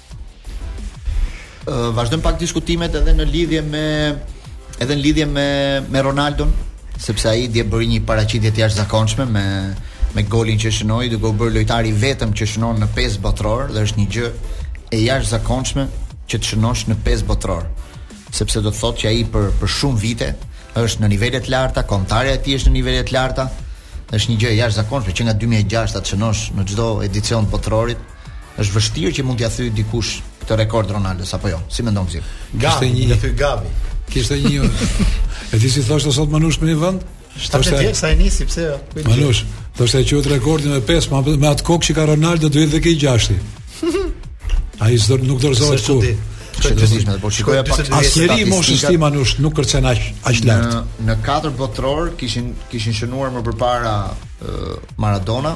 Vazhdojmë pak diskutimet edhe në lidhje me edhe në lidhje me me Ronaldon, sepse ai dje bëri një paraqitje të jashtëzakonshme me me golin që shënoi, duke u bërë lojtari i vetëm që shënon në 5 botërorë dhe është një gjë e jashtëzakonshme që të shënosh në 5 botërorë, sepse do të thotë që ai për për shumë vite është në nivele të larta, kombëtarja e tij është në nivele të larta, është një gjë e jashtëzakonshme që nga 2006-ta të shënosh në çdo edicion të botërorit. Është vështirë që mund t'ia thyjë dikush këtë rekord Ronaldos apo jo? Si mendon Gzim? Gavi, do ta thyejë Gavi. Kishte një E di si thoshte sot Manush në një vend? Thoshte 17 vjeç sa e nisi pse? Jo? Manush, thoshte që këtë rekordin me 5, ma me atë kokë që ka Ronaldo do vijë dhe tek i gjashti. Ai s'do nuk dorëzohet kurrë. Që të dishme, por shikoja pak të Asnjeri i moshës tij Manush nuk kërcen aq aq lart. Në në katër botërorë kishin kishin shënuar më përpara Maradona,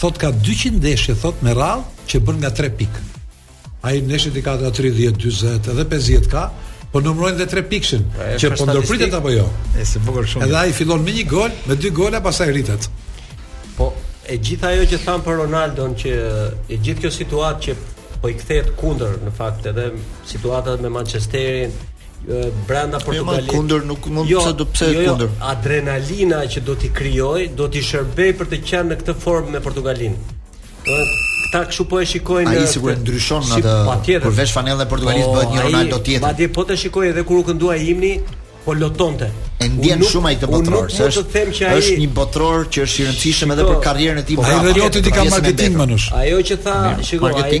Thotë ka dyqind ndeshje thotë me radhë që bën nga tre pikë. Ai ndeshjet i ka nga 30, 40, edhe 50 ka, po numërojnë dhe trepikëshin, pra, që po ndërpritet apo jo. Është bukur shumë. Edhe ai fillon me një gol, me dy gola pastaj rritet. Po e gjithë ajo që thamë për Ronaldon që e gjithë kjo situatë që po i kthehet kundër në fakt edhe situata me Manchesterin, brenda jo, Portugalit. Jo, kundër nuk mund jo, të pse jo, jo, kundër. Adrenalina që do t'i krijojë, do t'i shërbejë për të qenë në këtë formë me Portugalin. Këta kështu po e shikojnë. Ai sigurisht ndryshon në atë. Si, kur vesh fanellën e Portugalisë po, bëhet një Ronaldo tjetër. Madje po të shikoje edhe kur u këndua himni, po lotonte. E ndjen shumë ai këtë botëror, se është të them që ai është një botëror që është i rëndësishëm edhe për karrierën e tij. Po, ai vetë ti ka marketing manush. Ajo që tha, shikoj, ai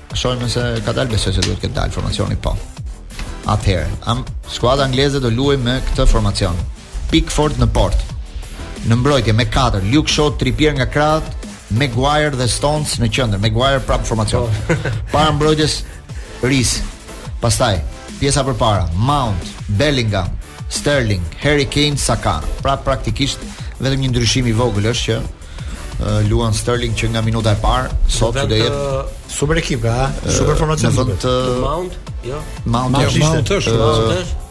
Shohim nëse ka dalë besoj se duhet të ketë dalë formacioni po. Atëherë, am skuadra angleze do luajë me këtë formacion. Pickford në portë. Në mbrojtje me 4, Luke Shaw, Trippier nga krahët, Maguire dhe Stones në qendër. Maguire prap formacion. Po. Para mbrojtjes Rice. Pastaj pjesa përpara, Mount, Bellingham, Sterling, Harry Kane, Saka. Pra praktikisht vetëm një ndryshim i vogël është që luan Sterling që nga minuta e parë sot që do jetë super ekip ka super formacion në vend të Mount jo Mount jo Mount është Mount është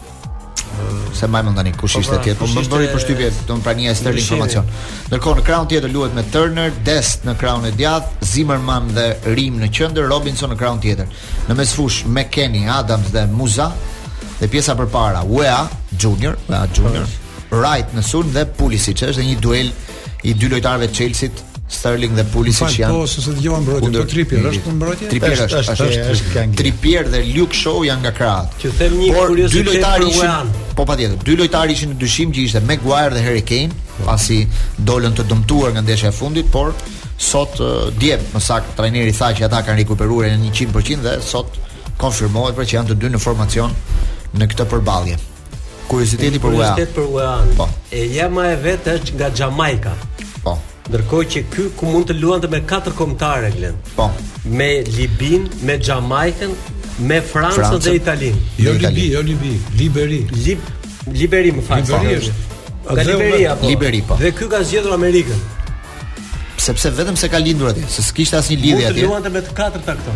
se më mund tani kush po, ishte pra, tjetër, po më bëri përshtypje don prania e Sterling në formacion. Ndërkohë në krahun tjetër luhet me Turner, Dest në krahun e djathtë, Zimmerman dhe Ream në qendër, Robinson në krahun tjetër. Në mesfushë McKennie, Adams dhe Musah dhe pjesa përpara Weah Junior, Weah Junior, po. Wright në sulm dhe Pulisic, është një duel i dy lojtarëve të Chelsea-t, Sterling dhe Pulisic janë. Po, s'e dëgjova mbrojtjen, po Trippier është për mbrojtje. Trippier është, është, është, është, Trippier dhe Luke Shaw janë nga krahët. Ta them një kuriozitet dy lojtarë ishin. Po patjetër, dy lojtarë ishin në dyshim që ishte Maguire dhe Harry Kane, pasi dolën të dëmtuar nga ndeshja e fundit, por sot dje më saktë trajneri tha që ata kanë rikuperuar në 100% dhe sot konfirmohet pra që janë të dy në formacion në këtë përballje. Kurioziteti për Weah. Kurioziteti për Weah. Po. E jëma e vet është nga Jamaica. Po. Ndërkohë që ky, ky mund të luante me katër kombëtare Glen. Po. Me Libinë, me Jamaikën, me Francën dhe Italinë. Jo Libi, jo Libi, Liberi. Lib Liberi më fal. Liberi është. Nga Liberi apo? Liberi po. Dhe ky ka zgjedhur Amerikën. Sepse vetëm se ka lindur atje, se s'kishte asnjë lidhje atje. Mund të luante me të katërta këto.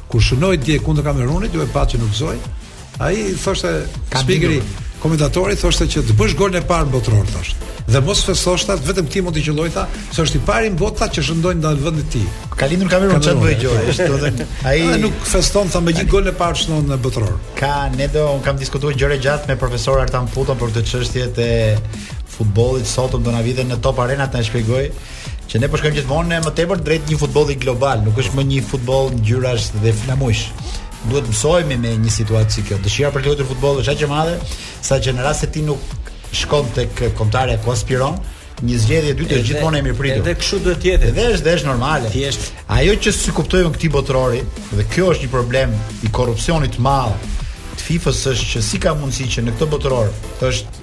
Kur shënoi dje kundër Kamerunit, ju e patë që nuk gëzoi. Ai thoshte spikeri, komentatori thoshte që të bësh golin e parë në botëror thoshte. Dhe mos festosh tha, vetëm ti mund të qëllojë tha, se është i pari në botë që shënon ndaj vendit të tij. Ka lindur Kamerun çfarë bëj gjë, është domethënë ai Ai nuk feston tha me gjithë golin e parë shënon në botëror. Ka ne do un kam diskutuar gjerë e gjatë me profesor Artan Puton për këtë çështje të futbollit sot do na vijë dhe në Top Arena të na shpjegojë që ne po shkojmë gjithmonë e më tepër drejt një futbolli global, nuk është më një futboll ngjyrash dhe flamujsh. Duhet të mësohemi me një situatë si kjo. Dëshira për të luajtur futboll është aq e madhe, sa që në rast se ti nuk shkon tek kombëtarja ku aspiron, një zgjedhje e dytë është gjithmonë e mirëpritur. Edhe kështu duhet të jetë. Dhe është dhe është normale. Thjesht ajo që s'i kuptoj unë këtij botërori dhe kjo është një problem i korrupsionit të madh të FIFA-s është që si ka mundësi që në këtë botëror është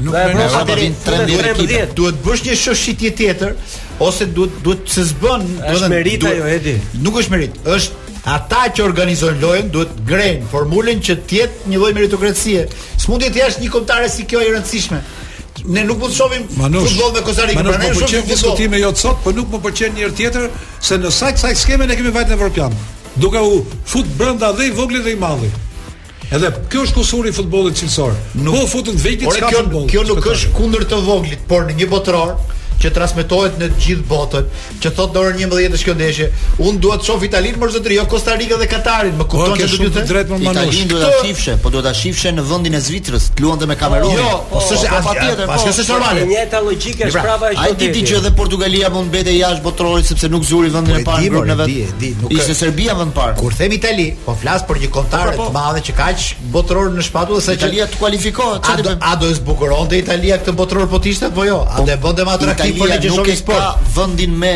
Nuk ka nga Evropa vin 13 ekipe. Duhet bësh një shoshitje tjetër ose duhet duhet të s'bën, do të meritë ajo Edi. Nuk është meritë, është ata që organizojnë lojën duhet gjejnë formulën që të jetë një lloj meritokracie. S'mund të jesh një kombëtare si kjo e rëndësishme. Ne nuk mund të shohim futboll me Kostarikën, pra ne shohim futboll. Diskutime jo sot, por nuk më pëlqen një gjë tjetër se në sajë të kësaj skeme ne kemi vajtë në Evropian. Duke u fut brenda dhe i vogli dhe i madhi. Edhe kjo është kusuri i futbollit cilësor. Nuk po futën të vegjël s'ka futboll. Kjo nuk është kundër të voglit, por në një botëror që transmetohet në të gjithë botën, që thotë në orën 11 është kjo ndeshje. Un dua të shoh Italinë mor zotëri, jo Kosta Rikën dhe Katarin. Më kupton që do të thotë drejt më manush. Italinë do ta shifshe, po do ta shifshe në vendin e Zvicrës, të luante me Kamerunin. Jo, po s'është as patjetër, po s'është normale. E njëjta logjikë është prapa ajo. Ai ti di që edhe Portugalia mund të mbetej jashtë botërorit sepse nuk zuri vendin e parë në grup në vetë. Ishte Serbia vend parë. Kur them Itali, Po flas për një kombëtare po, po. të madhe që ka kaq botërorë në shpatull se Italia të kualifikohet. A, do, a do e zbukuronte Italia këtë botëror po të ishte apo jo? A po, do e bënte më atraktiv për një gjë sport? S'e ka vendin me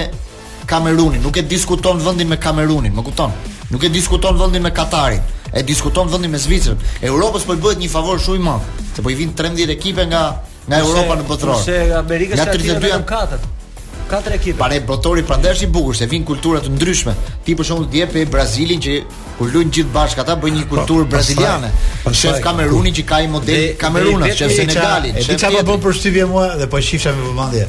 Kamerunin, nuk e diskuton vendin me Kamerunin, më kupton? Nuk e diskuton vendin me Katarin, e diskuton vendin me Zvicrën. Europës po i bëhet një favor shumë i madh, se po i vin 13 ekipe nga Nga Europa në botëror. Kurse nga Amerika është aty vetëm katër. Katër ekipe. Pra botërori prandaj është i bukur se vin kultura të ndryshme. Ti për shembull dje pe Brazilin që kur luajnë gjithë bashkë ata bëjnë një po, kulturë po, braziliane. Po, shef Kamerunin që ka një model kamerunas, shef Senegalin. Di çfarë më bën përshtypje mua dhe po shifsha me vëmendje.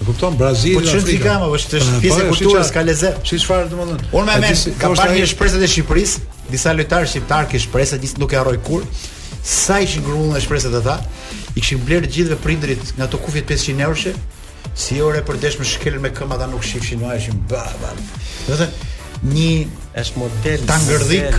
E kupton Brazili po çon Afrika. Po çon Afrika, është pjesë e po, kulturës ka lezet. Si çfarë domethënë? Unë më mend, kam parë një shpresë të Shqipërisë, disa lojtarë shqiptarë që shpresë që nuk e harroj kurrë, sa ishin grumbulluar në shpresat ata, i kishin blerë të gjithëve prindërit nga ato kufjet 500 euroshe, si ore për pak desh më shkelën me këmbë ata nuk shifshin më, ishin ba ba. Do të thotë një është model tangërllëk.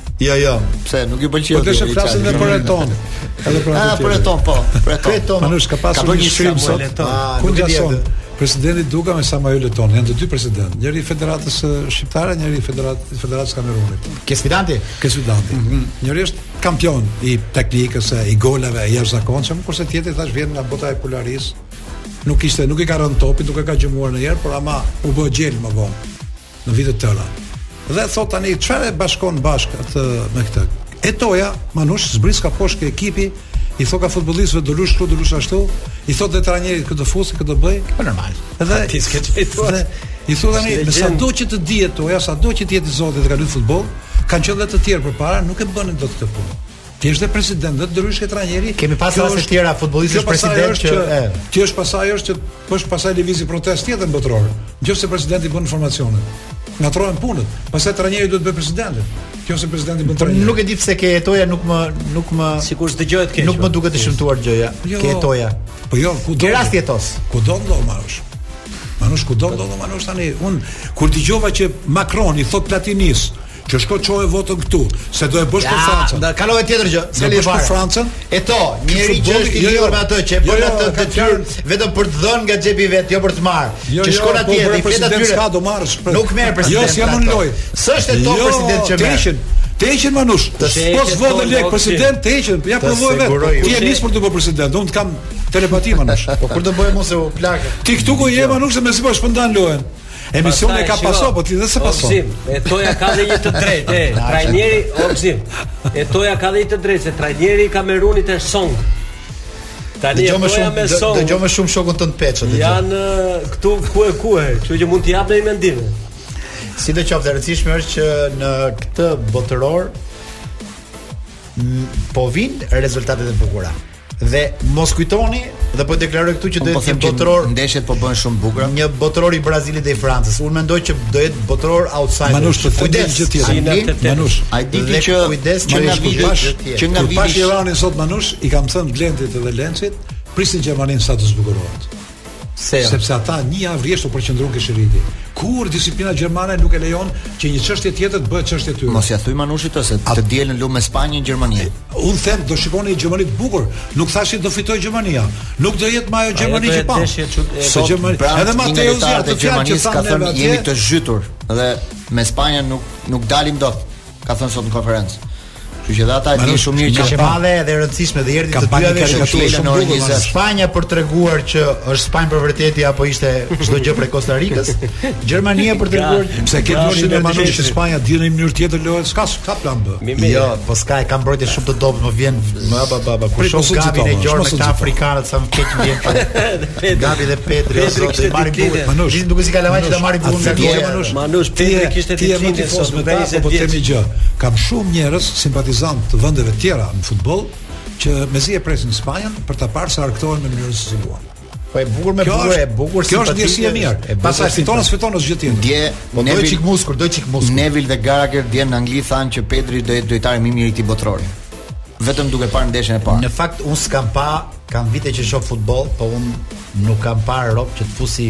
Ja, ja. Pse nuk i pëlqeu? Po deshe flasim edhe për Eton. Edhe për Eton. Ah, për Eton po. Për Eton. Eton. Manush ka pasur një shkrim sot. Ah, ku ngjasojnë? Presidenti Duka me Samuel Eton janë të dy presidentë, njëri i Federatës Shqiptare, njëri i Federatës Federatës Kamerunit. Te Sfidanti? Te Sfidanti. Mm -hmm. Njëri është kampion i teknikës, i golave, i jashtëzakonshëm, kurse tjetri thash vjen nga bota e pularisë. Nuk ishte, nuk i ka rënë topit, nuk e ka gjuajtur një herë, por ama u bë gjel më vonë. në vitet tëra. Dhe thot tani çfarë e bashkon bashkë atë me këtë. Etoja, Manush zbriska poshtë ke ekipi, i thoka futbollistëve do lush këtu, do lush ashtu, i thot dhe trajnerit këtë futi, këtë bëj. Po normal. Dhe ti s'ke çfarë. I thot tani, sado që të dijë Etoja, sado që të jetë i zoti dhe ka luajtur futboll, kanë qenë dhe të tjerë përpara, nuk e bënin dot këtë punë. Ti je dhe president dhe ndryshe trajneri. Kemi pas raste të tjera futbollistësh president që e. Ti është pasaj është që është pasaj lëvizi protest tjetër në botëror. Nëse presidenti bën formacionin, ngatrohen punët. Pastaj trajneri duhet të bëj presidentin. Kjo se presidenti bën trajnerin. Nuk e di pse ke Etoja nuk më nuk më sikur dëgjohet keq. Nuk më po. duket e shëmtuar gjëja. Jo, ke Etoja. Po jo, ku do? Ke rasti i Etos. Ku do ndodh më është? Manush ku do ndodh Manush tani un kur dëgjova që Macron i thot Platinis Që shko çoje votën këtu, se do e bësh për Francën. Ja, kalove tjetër gjë. Se le për Francën. E to, njëri që është i jo, jo. lidhur me atë që bën jo, atë të tjerë vetëm për të dhënë nga xhepi vet, jo për të marrë. Që shkon atje dhe i flet aty. Ska do marrësh. Nuk merr president. Jo, s'jam në lojë. S'është e to president që merr. Të heqin manush. Pos vota lek president të heqin. Ja provoj vet. Ti je nis për të bërë president. Unë kam telepati manush. Po kur të bëj mos e u plakë. Ti këtu ku je manush se më sipas po ndan lojën. Emisioni e ka paso, po ti dhe se paso. Obzim, Etoja ka dhe një të drejt, e, trajnjeri, obzim, Etoja ka dhe një të drejt, se trajnjeri i Kamerunit është Song. Tani Etoja me Song. Dëgjo me shumë shokun tënd në peqë, dhe Janë këtu ku e ku e, që që mund t'i japë dhe ai mendime. Sido qoftë e rëndësishme është që në këtë botëror, po vinë rezultatet e bukura. Dhe mos kujtoni dhe po deklaroj këtu që do të jetë një botëror. Ndeshjet po bëhen shumë të bukura. Një botëror i Brazilit dhe i Francës. Unë mendoj që do jetë botëror outsider. Manush të kujdes gjë tjetër. Manush, ai di ti që kujdes që nga viti pash, që nga viti pash Iranin sot Manush i kam thënë Blendit dhe Lencit, priteni Gjermaninë sa të zbukurohet. Se sepse ata një javë rresht u përqendruan ke shiriti. Kur disiplina gjermane nuk e lejon që një çështje tjetër të bëhet çështje e tyre. Mos ja thuj Manushit ti se të dielën luan me Spanjën Gjermania. Un them do shikoni Gjermani të bukur. Nuk thash se do fitojë Gjermania. Nuk do jetë më ajo Gjermani që pamë. Së Gjermani. Pra, edhe Mateusi atë Gjermani ka thënë jemi të zhytur dhe me Spanjën nuk nuk dalim dot. Ka thënë sot në konferencë. Kështu që ata e dinë shumë mirë që është e madhe edhe e rëndësishme dhe erdhi të dyjave shumë shumë shumë në orë 20. Spanja për treguar që është Spanjë e vërtetë apo ishte çdo gjë prej Kosta Rikës. Gjermania për treguar pse ke dorë në Manush se Spanja di në një mënyrë tjetër lohet, s'ka s'ka plan B. Jo, po s'ka e kanë mbrojtjen shumë të dobët, më vjen më ba ba ba. Kur shoh Gavin në gjor me ata afrikanët sa më keq vjen. Gavi dhe Pedri ose do të marrin bukur. Manush, duken si kalamaj që ta marrin bukur nga Gavi. Manush Pedri kishte ti je më tifoz me ta apo po të themi gjë. Kam shumë njerëz simpatizant të vendeve të tjera në futboll që mezi e presin Spanjën për ta parë se argëtohen me mënyrë të zgjuar. Po e bukur me bukur, e bukur si Kjo është ndjesi e mirë. Pastaj fiton a s'fiton është gjë tjetër. Dje po do çik muskul, do çik muskul. Nevil dhe Karagher dje në Angli thanë që Pedri do jetë lojtari më i mirë i këtij Botërori. Vetëm duke parë ndeshjen e parë. Në fakt un s'kam pa, kam vite që shoh futboll, po un nuk kam parë rob që të fusi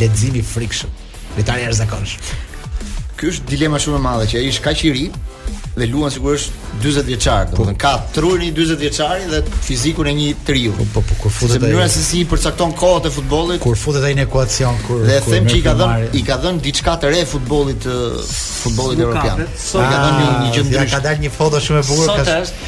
Leximi frikshëm. Lojtar i jashtëzakonshëm. Ky është dilema shumë e madhe që ai është kaq i ri dhe luan sikur është 40 vjeçar, po. domethënë ka trurin e 40 vjeçari dhe fizikun e një të riu. Po po, po kur futet ai. Mënyra se si i përcakton kohët e futbollit. Kur futet ai në ekuacion kur dhe kur them që i ka dhënë i ka dhënë diçka të re futbollit futbollit evropian. Sot ka dhënë një gjë ndryshe. Ka dalë një foto shumë e bukur. Sot është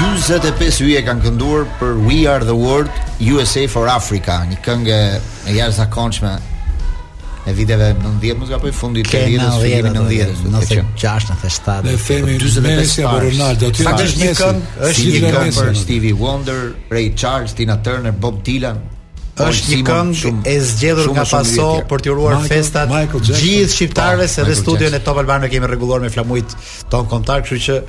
45 yje kanë kënduar për We Are The World USA For Africa, një këngë e jashtëzakonshme e viteve 90 mos gaboj fundi i viteve 90 në 90 në 96 në 97 ne themi 45 ja Ronaldo aty është një këngë është një këngë për Stevie Wonder Ray Charles Tina Turner Bob Dylan është një këngë e zgjedhur nga paso për t'i uruar festat gjithë shqiptarëve se dhe studion e Top Albania e kemi rregulluar me flamujt Tanë kombëtar, kështu që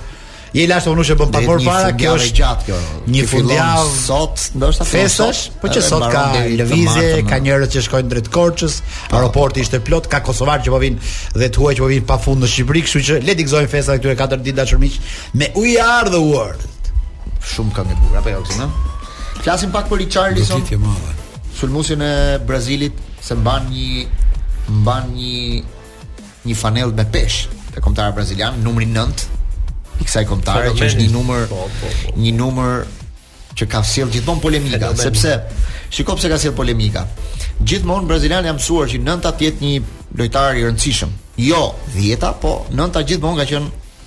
Je lashtë unë që bën pak më para, kjo është gjatë kjo. Një fundjavë sot, ndoshta festash, po që sot ka lëvizje, ka njerëz që shkojnë drejt Korçës, po. aeroporti ishte plot, ka kosovar që po vijnë dhe të huaj që po vijnë pa fund në Shqipëri, kështu që le të gëzojmë festat e këtyre katër ditë të dashur miq me We Are the World. Shumë këngë e bukur, apo jo, Oksina? Flasim pak për Richarlison. Gjithë madhe. Sulmuesin e Brazilit se mban një mban një një fanellë me peshë te kombëtarja braziliane, numri 9 i kësaj kombëtare që është një numër po, po, po. një numër që ka sjell gjithmonë polemika, sepse shiko pse ka sjell polemika. Gjithmonë brazilianët janë mësuar që nënta të jetë një lojtar i rëndësishëm. Jo 10-a, po nënta gjithmonë ka qenë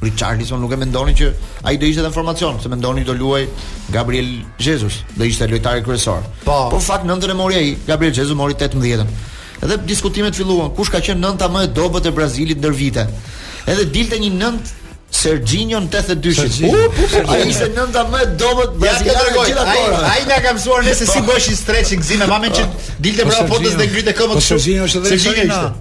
Richarlison nuk e mendonin që ai do ishte në formacion, se mendonin do luaj Gabriel Jesus, do ishte lojtari kryesor. Po, po në fakt nëntën e mori ai, Gabriel Jesus mori 18-ën. Edhe diskutimet filluan, kush ka qenë nënta më e dobët e Brazilit ndër vite. Edhe dilte një nënt Serginho në 82-shin. Ai ishte nënta më e dobët braziliane të gjitha kohërave. Ai na ka mësuar ne se si po. bëhet stretching zinë, mbaj mend që po. dilte para fotos dhe ngrinte këmbët. Po Serginho është edhe Serginho.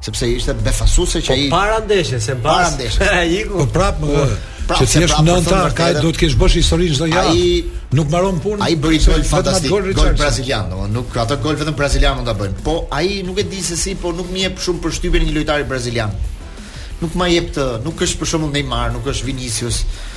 sepse ishte befasuese që po ai para ndeshjes, se mbas para ndeshjes. Ai iku. Po prap më vë. Pra, që thjesht pra, nënta, ka do të kesh bësh histori çdo javë. Ai nuk mbaron punën. Ai bëri gol fantastik, gol, gol brazilian, domethënë nuk ato gol vetëm brazilian mund ta bëjnë. Po ai nuk e di se si, po nuk më jep shumë përshtypjen një lojtari brazilian. Nuk më jep të, nuk është për shembull Neymar, nuk është Vinicius. Ëh,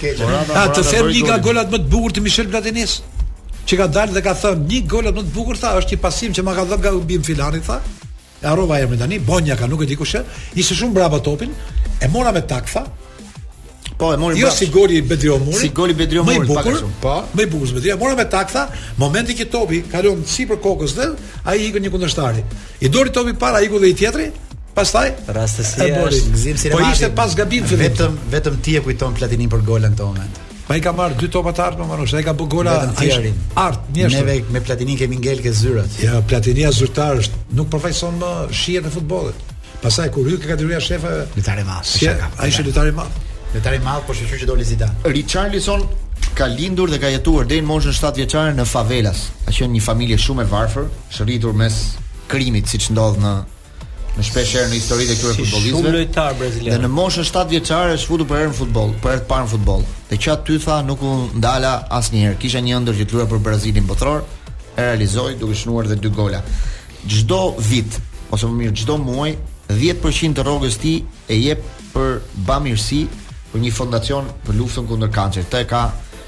Keqe. Mora ta them një nga golat më të bukur të Michel Platinis që ka dalë dhe ka thënë një nga golat më të bukur tha është një pasim që ma ka dhënë nga Bim Filani tha e harrova emrin tani Bonja ka nuk e di kush është ishte shumë brapa topin e mora me takë tha Po, e mori. Jo si goli i Bedrio Muri. Si goli i Bedrio Muri, pak ashtu. Po, më i bukur Bedrio. Mora me takë tha, momenti që topi kalon sipër kokës dhe ai i ikën një kundërshtari. I doli topi para iku dhe i tjetri, pastaj rastësia e bori. Po ishte pas gabim fillim. Vetëm vetëm ti e kujton Platinin për gola në këtë moment. Pa i ka marrë dy topa të artë me Manush, ai ka bë gola të tjerë. Art, njësh. Neve me Platinin kemi ngel ke zyrat. Ja, Platinia zyrtar është, nuk përfaqëson më shihet e futbollit. Pastaj kur hyn te kategoria shefa, lojtar i madh. Si, ai është lojtar i madh. Lojtar i madh, por shyqyr që doli Zidane. Richarlison ka lindur dhe ka jetuar deri në moshën 7 vjeçare në favelas. Ka qenë një familje shumë e varfër, është rritur mes krimit siç ndodh në në shpesh herë në historitë e këtyre si futbollistëve. Shumë lojtarë brazilianë. Dhe në moshën 7 vjeçare është futur për herë në futboll, për herë të parë në futboll. Dhe që aty tha nuk u ndala asnjëherë. Kisha një ëndër që të luaj për Brazilin botëror, e realizoi duke shnuar dhe dy gola. Çdo vit, ose më mirë çdo muaj, 10% të rrogës tij e jep për bamirësi për një fondacion për luftën kundër kancerit. Dhe e ka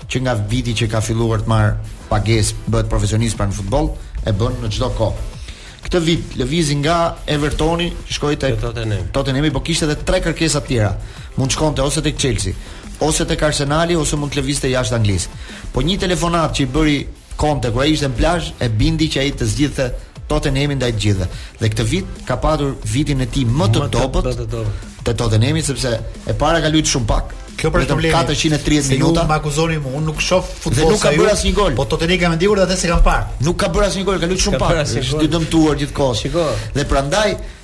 që nga viti që ka filluar të marrë pagesë, bëhet profesionist pra në futboll, e bën në çdo kohë. Këtë vit lëvizi nga Evertoni, shkoi te Tottenhami, po kishte edhe tre kërkesa të tjera. Mund të shkonte ose tek Chelsea, ose tek Arsenali, ose mund të lëvizte jashtë Anglisë. Po një telefonatë që i bëri Conte, kur ai ishte në plazh, e bindi që ai të zgjidhte Tottenhamin ndaj të gjithëve. Dhe këtë vit ka patur vitin e tij më të dobët te Tottenhami sepse e para ka luajtur shumë pak. Kjo për vetëm 430 minuta. Ju më akuzoni mua, unë nuk shoh futboll. Dhe nuk ka bërë asnjë gol. Po Tottenhamin ka ndjekur dhe atë se kanë parë. Nuk ka bërë asnjë gol, ka luajtur shumë pak. Është i dëmtuar gjithkohë. Shiko. Dhe prandaj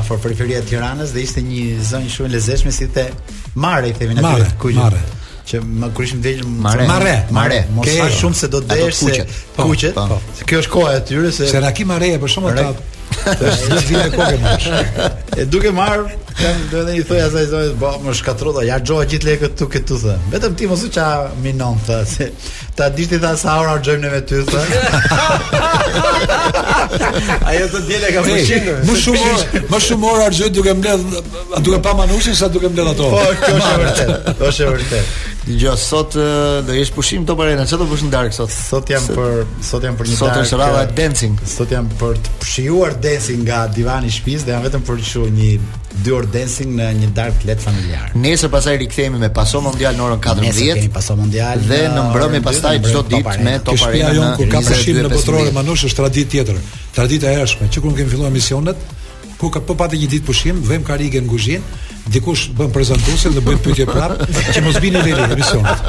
afër periferisë së Tiranës dhe ishte një zonjë shumë e lezetshme si te Mare i themi në Mare, kuqe. Mare. Që më kur ishim të vegjël Mare. Mare, Mare. Mos fol shumë se do të desh se kuqet. Po, kuqet. Po. Se kjo është koha e tyre se Se Raki Mare për shumë ata. Është një zile kokë më. E duke marr, kam do të i thoj asaj zonjës, "Ba, u shkatrrova, i harxhova gjithë lekët tu këtu thashë. Vetëm ti mos u ça minon tha se Ta dish ti tha sa orë harxhojmë ne me ty tha. Ajo të diela ka përqendër. Më shumë orë, më shumë orë harxhoj duke mbledh, duke pa Manushin sa duke mbledh ato. Po, kjo është e vërtetë. Është e vërtetë. Jo, sot do jesh pushim te Top Arena, çfarë do bësh në darkë sot? Sot jam se, për sot jam për një darkë. Sot është rradha e dancing. Sot jam për të shijuar dancing nga divani i shtëpisë dhe jam vetëm për të shijuar një dy orë dancing në një darkë të lehtë familjare. Nesër pasaj rikthehemi me Passo Mondial në orën 14. Nesër kemi Passo Mondial. Dhe në mbrëmje pastaj çdo ditë me Top Arena kur ka pushim në botërore Manush është traditë tjetër. Tradita e hershme që kur kemi filluar emisionet, kur ka, po pati një ditë pushim, vëmë karrige në kuzhinë, dikush bën prezantuesin dhe bën pyetje prap, që mos bien emisionet.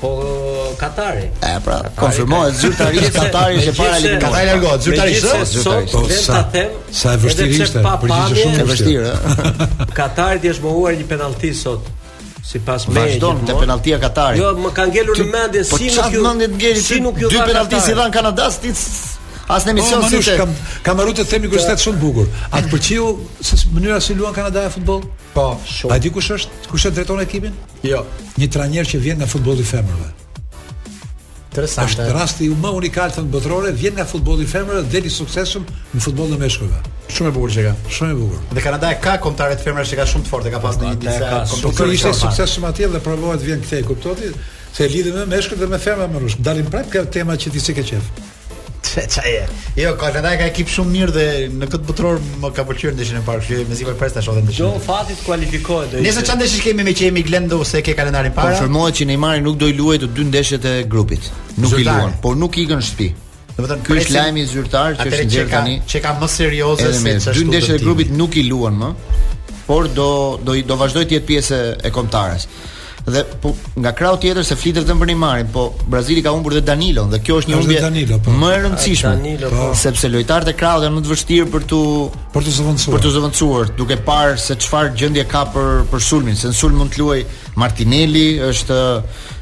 Po Katari. E pra, konfirmohet zyrtarisht Katari është e para eliminuar. Katari largohet zyrtarisht. Zyrtarisht. Po, sa them, sa e vështirë ishte, përgjigje shumë e vështirë. Katarit i është mohuar një penallti sot. Sipas meje. Vazhdon te penaltia Katari Jo, më ka ngelur në mendje po Si nuk ju mendje të ngeli Si nuk ju Dy penallti s'i dhanë Kanadas Ti As në emision oh, si të kam, kam harru të themi kërës shumë bukur A të pëlqeu Se mënyra si luan Kanadaja futboll Po, shumë A di kush është Kush e drejton ekipin Jo, një trajner që vjen nga futbolli i femërve. Interesant. Është rasti më unikal te botërori, vjen nga futbolli i femërve dhe del i suksesshëm në futbollin e meshkujve. Shumë e bukur që ka. Shumë e bukur. Dhe Kanadaja ka kombëtare të femrave që e ka shumë të fortë, ka pas një disa kombëtare. Ishte i suksesshëm atje dhe provohet vjen këtej, kuptoni? Se e lidhim me meshkujt dhe me femrat Manush. Dalim prapë te tema që ti s'e ke qejf. Çe çe je. Jo, Kanadaja ka ekip shumë mirë dhe në këtë botëror më ka pëlqyer ndeshjen e parë, kështu që mezi po pres ta shohim ndeshjen. Do fati të kualifikohet do. Nesër ça ndeshje kemi me qemi Glendo se e ke kalendarin para. Konfirmohet që Neymari nuk do i luajë të dy ndeshjet e grupit. Nuk i luan, por nuk ikën në shtëpi. Domethënë ky është lajmi zyrtar që është nxjerrë tani. Që e ka më serioze se çfarë. Dy ndeshjet e grupit nuk i luan më, por do do do vazhdojë të jetë pjesë e kombëtares. Dhe po nga krahu tjetër se flitet vetëm për Neymarin, po Brazili ka humbur dhe Danilon dhe kjo është një humbje Danilo, po. më e rëndësishme, Danilo, po. sepse lojtarët e krahut janë më të vështirë për t'u për të zëvendësuar. Për të zëvendësuar, duke parë se çfarë gjendje ka për për sulmin, se në sulm mund të luajë Martinelli, është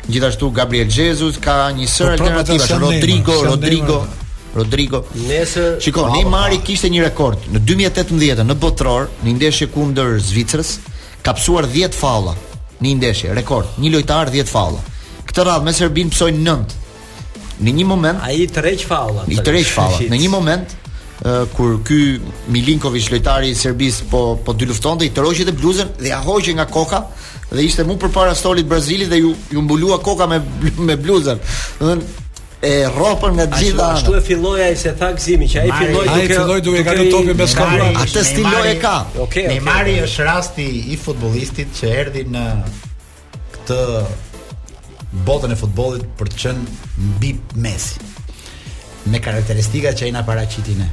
gjithashtu Gabriel Jesus, ka një po, sërë alternativash, Rodrigo, Neymar, Rodrigo, Neymar. Rodrigo. Nesër, shiko, Neymari kishte një rekord në 2018 në botëror, në ndeshje kundër Zvicrës, Ka pësuar dhjetë faulla në një ndeshje, rekord, një lojtar dhjetë faulla. Këtë radhë me Serbinë pësoi nëntë. Në një moment ai tërheq faullat. I tërheq faullat. Në një moment kur ky Milinkovic lojtari i Serbisë po po dyluftonte i tërhoqi bluzën dhe ia hoqi nga koka dhe ishte mu përpara stolit të Brazilit dhe iu iu mbulua koka me me bluzën. Domethënë e rropën nga të gjitha anët. Ashtu e filloi ai siç tha Gzimi që ai filloi duke ai filloi duke kalu topin me skorë. Atë stil loje e ka. Okej. Okej, Neymari okej. është rasti i futbollistit që erdhi në këtë botën e futbollit për të qenë mbi Messi. Me karakteristika që ai na paraqiti ne.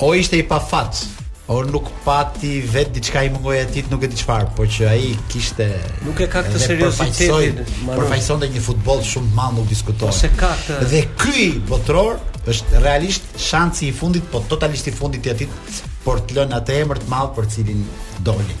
O ishte i pafat. O nuk pati vet diçka i mungoi atij nuk e di çfarë, po që ai kishte Nuk e ka këtë seriozitetin, përfaqësonte një futboll shumë të madh, nuk diskutohet. Ose ka të... Dhe ky botëror është realisht shansi i fundit, po totalisht i fundit i atij, për të lënë atë emër të madh për cilin doli.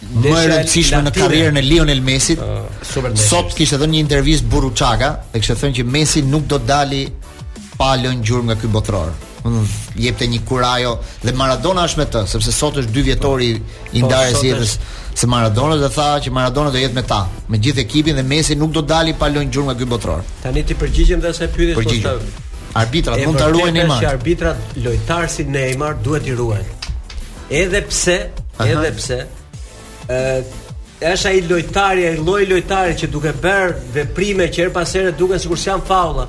më e rëndësishme në karrierën e Lionel Messit. Uh, Sot kishte dhënë një intervistë Burruchaga, e kishte thënë që Messi nuk do të dali pa lënë gjurmë nga ky botëror. Domethënë jepte një kurajo dhe Maradona është me të, sepse sot është dyvjetori i po, ndarjes së jetës së Maradonës dhe tha që Maradona do jetë me ta, me gjithë ekipin dhe Messi nuk do dali pa lënë gjurmë nga ky botëror. Tani t'i përgjigjem dhe asaj pyetjes po të arbitrat mund ta ruajnë Neymar. Arbitrat lojtarët si Neymar duhet t'i ruajnë. Edhe pse, edhe pse ë është ai lojtari, ai lloj lojtari që duke bërë veprime që herë pas here duken sikur s'janë faulla,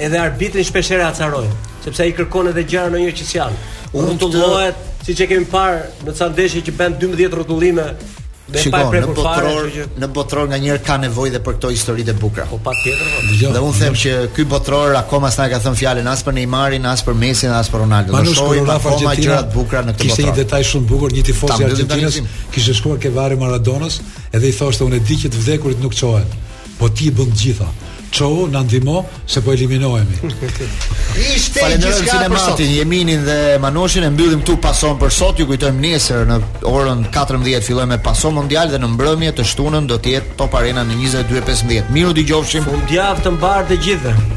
edhe arbitrin shpeshherë e acarojnë, sepse ai kërkon edhe gjëra ndonjëherë që s'janë. Rrotullohet, siç e kemi parë në ca ndeshje që bën 12 rrotullime Shiko, në botëror, në botëror nganjëherë ka nevojë dhe për këto histori të bukura. Po patjetër. Po. Dëgjo. Dhe unë them që ky botëror akoma s'na ka thënë fjalën as për Neymarin, as për Messin, as për Ronaldon. Do shikojmë akoma gjëra të bukura në këtë botëror. Kishte një detaj shumë të bukur, një tifoz i Argentinës kishte shkuar ke varri i Maradonës, edhe i thoshte unë e di që të vdekurit nuk çohen. Po ti i bën të gjitha. Çohu na ndihmo se po eliminohemi. Ishte Falënderojmë Cinematin, Jeminin dhe Manushin e mbyllim këtu pason për sot. Ju kujtojmë nesër në orën 14 fillojmë me pason mondial dhe në mbrëmje të shtunën do të jetë Top Arena në 22:15. Mirudëgjofshim. Fundjavë të mbarë të gjithëve.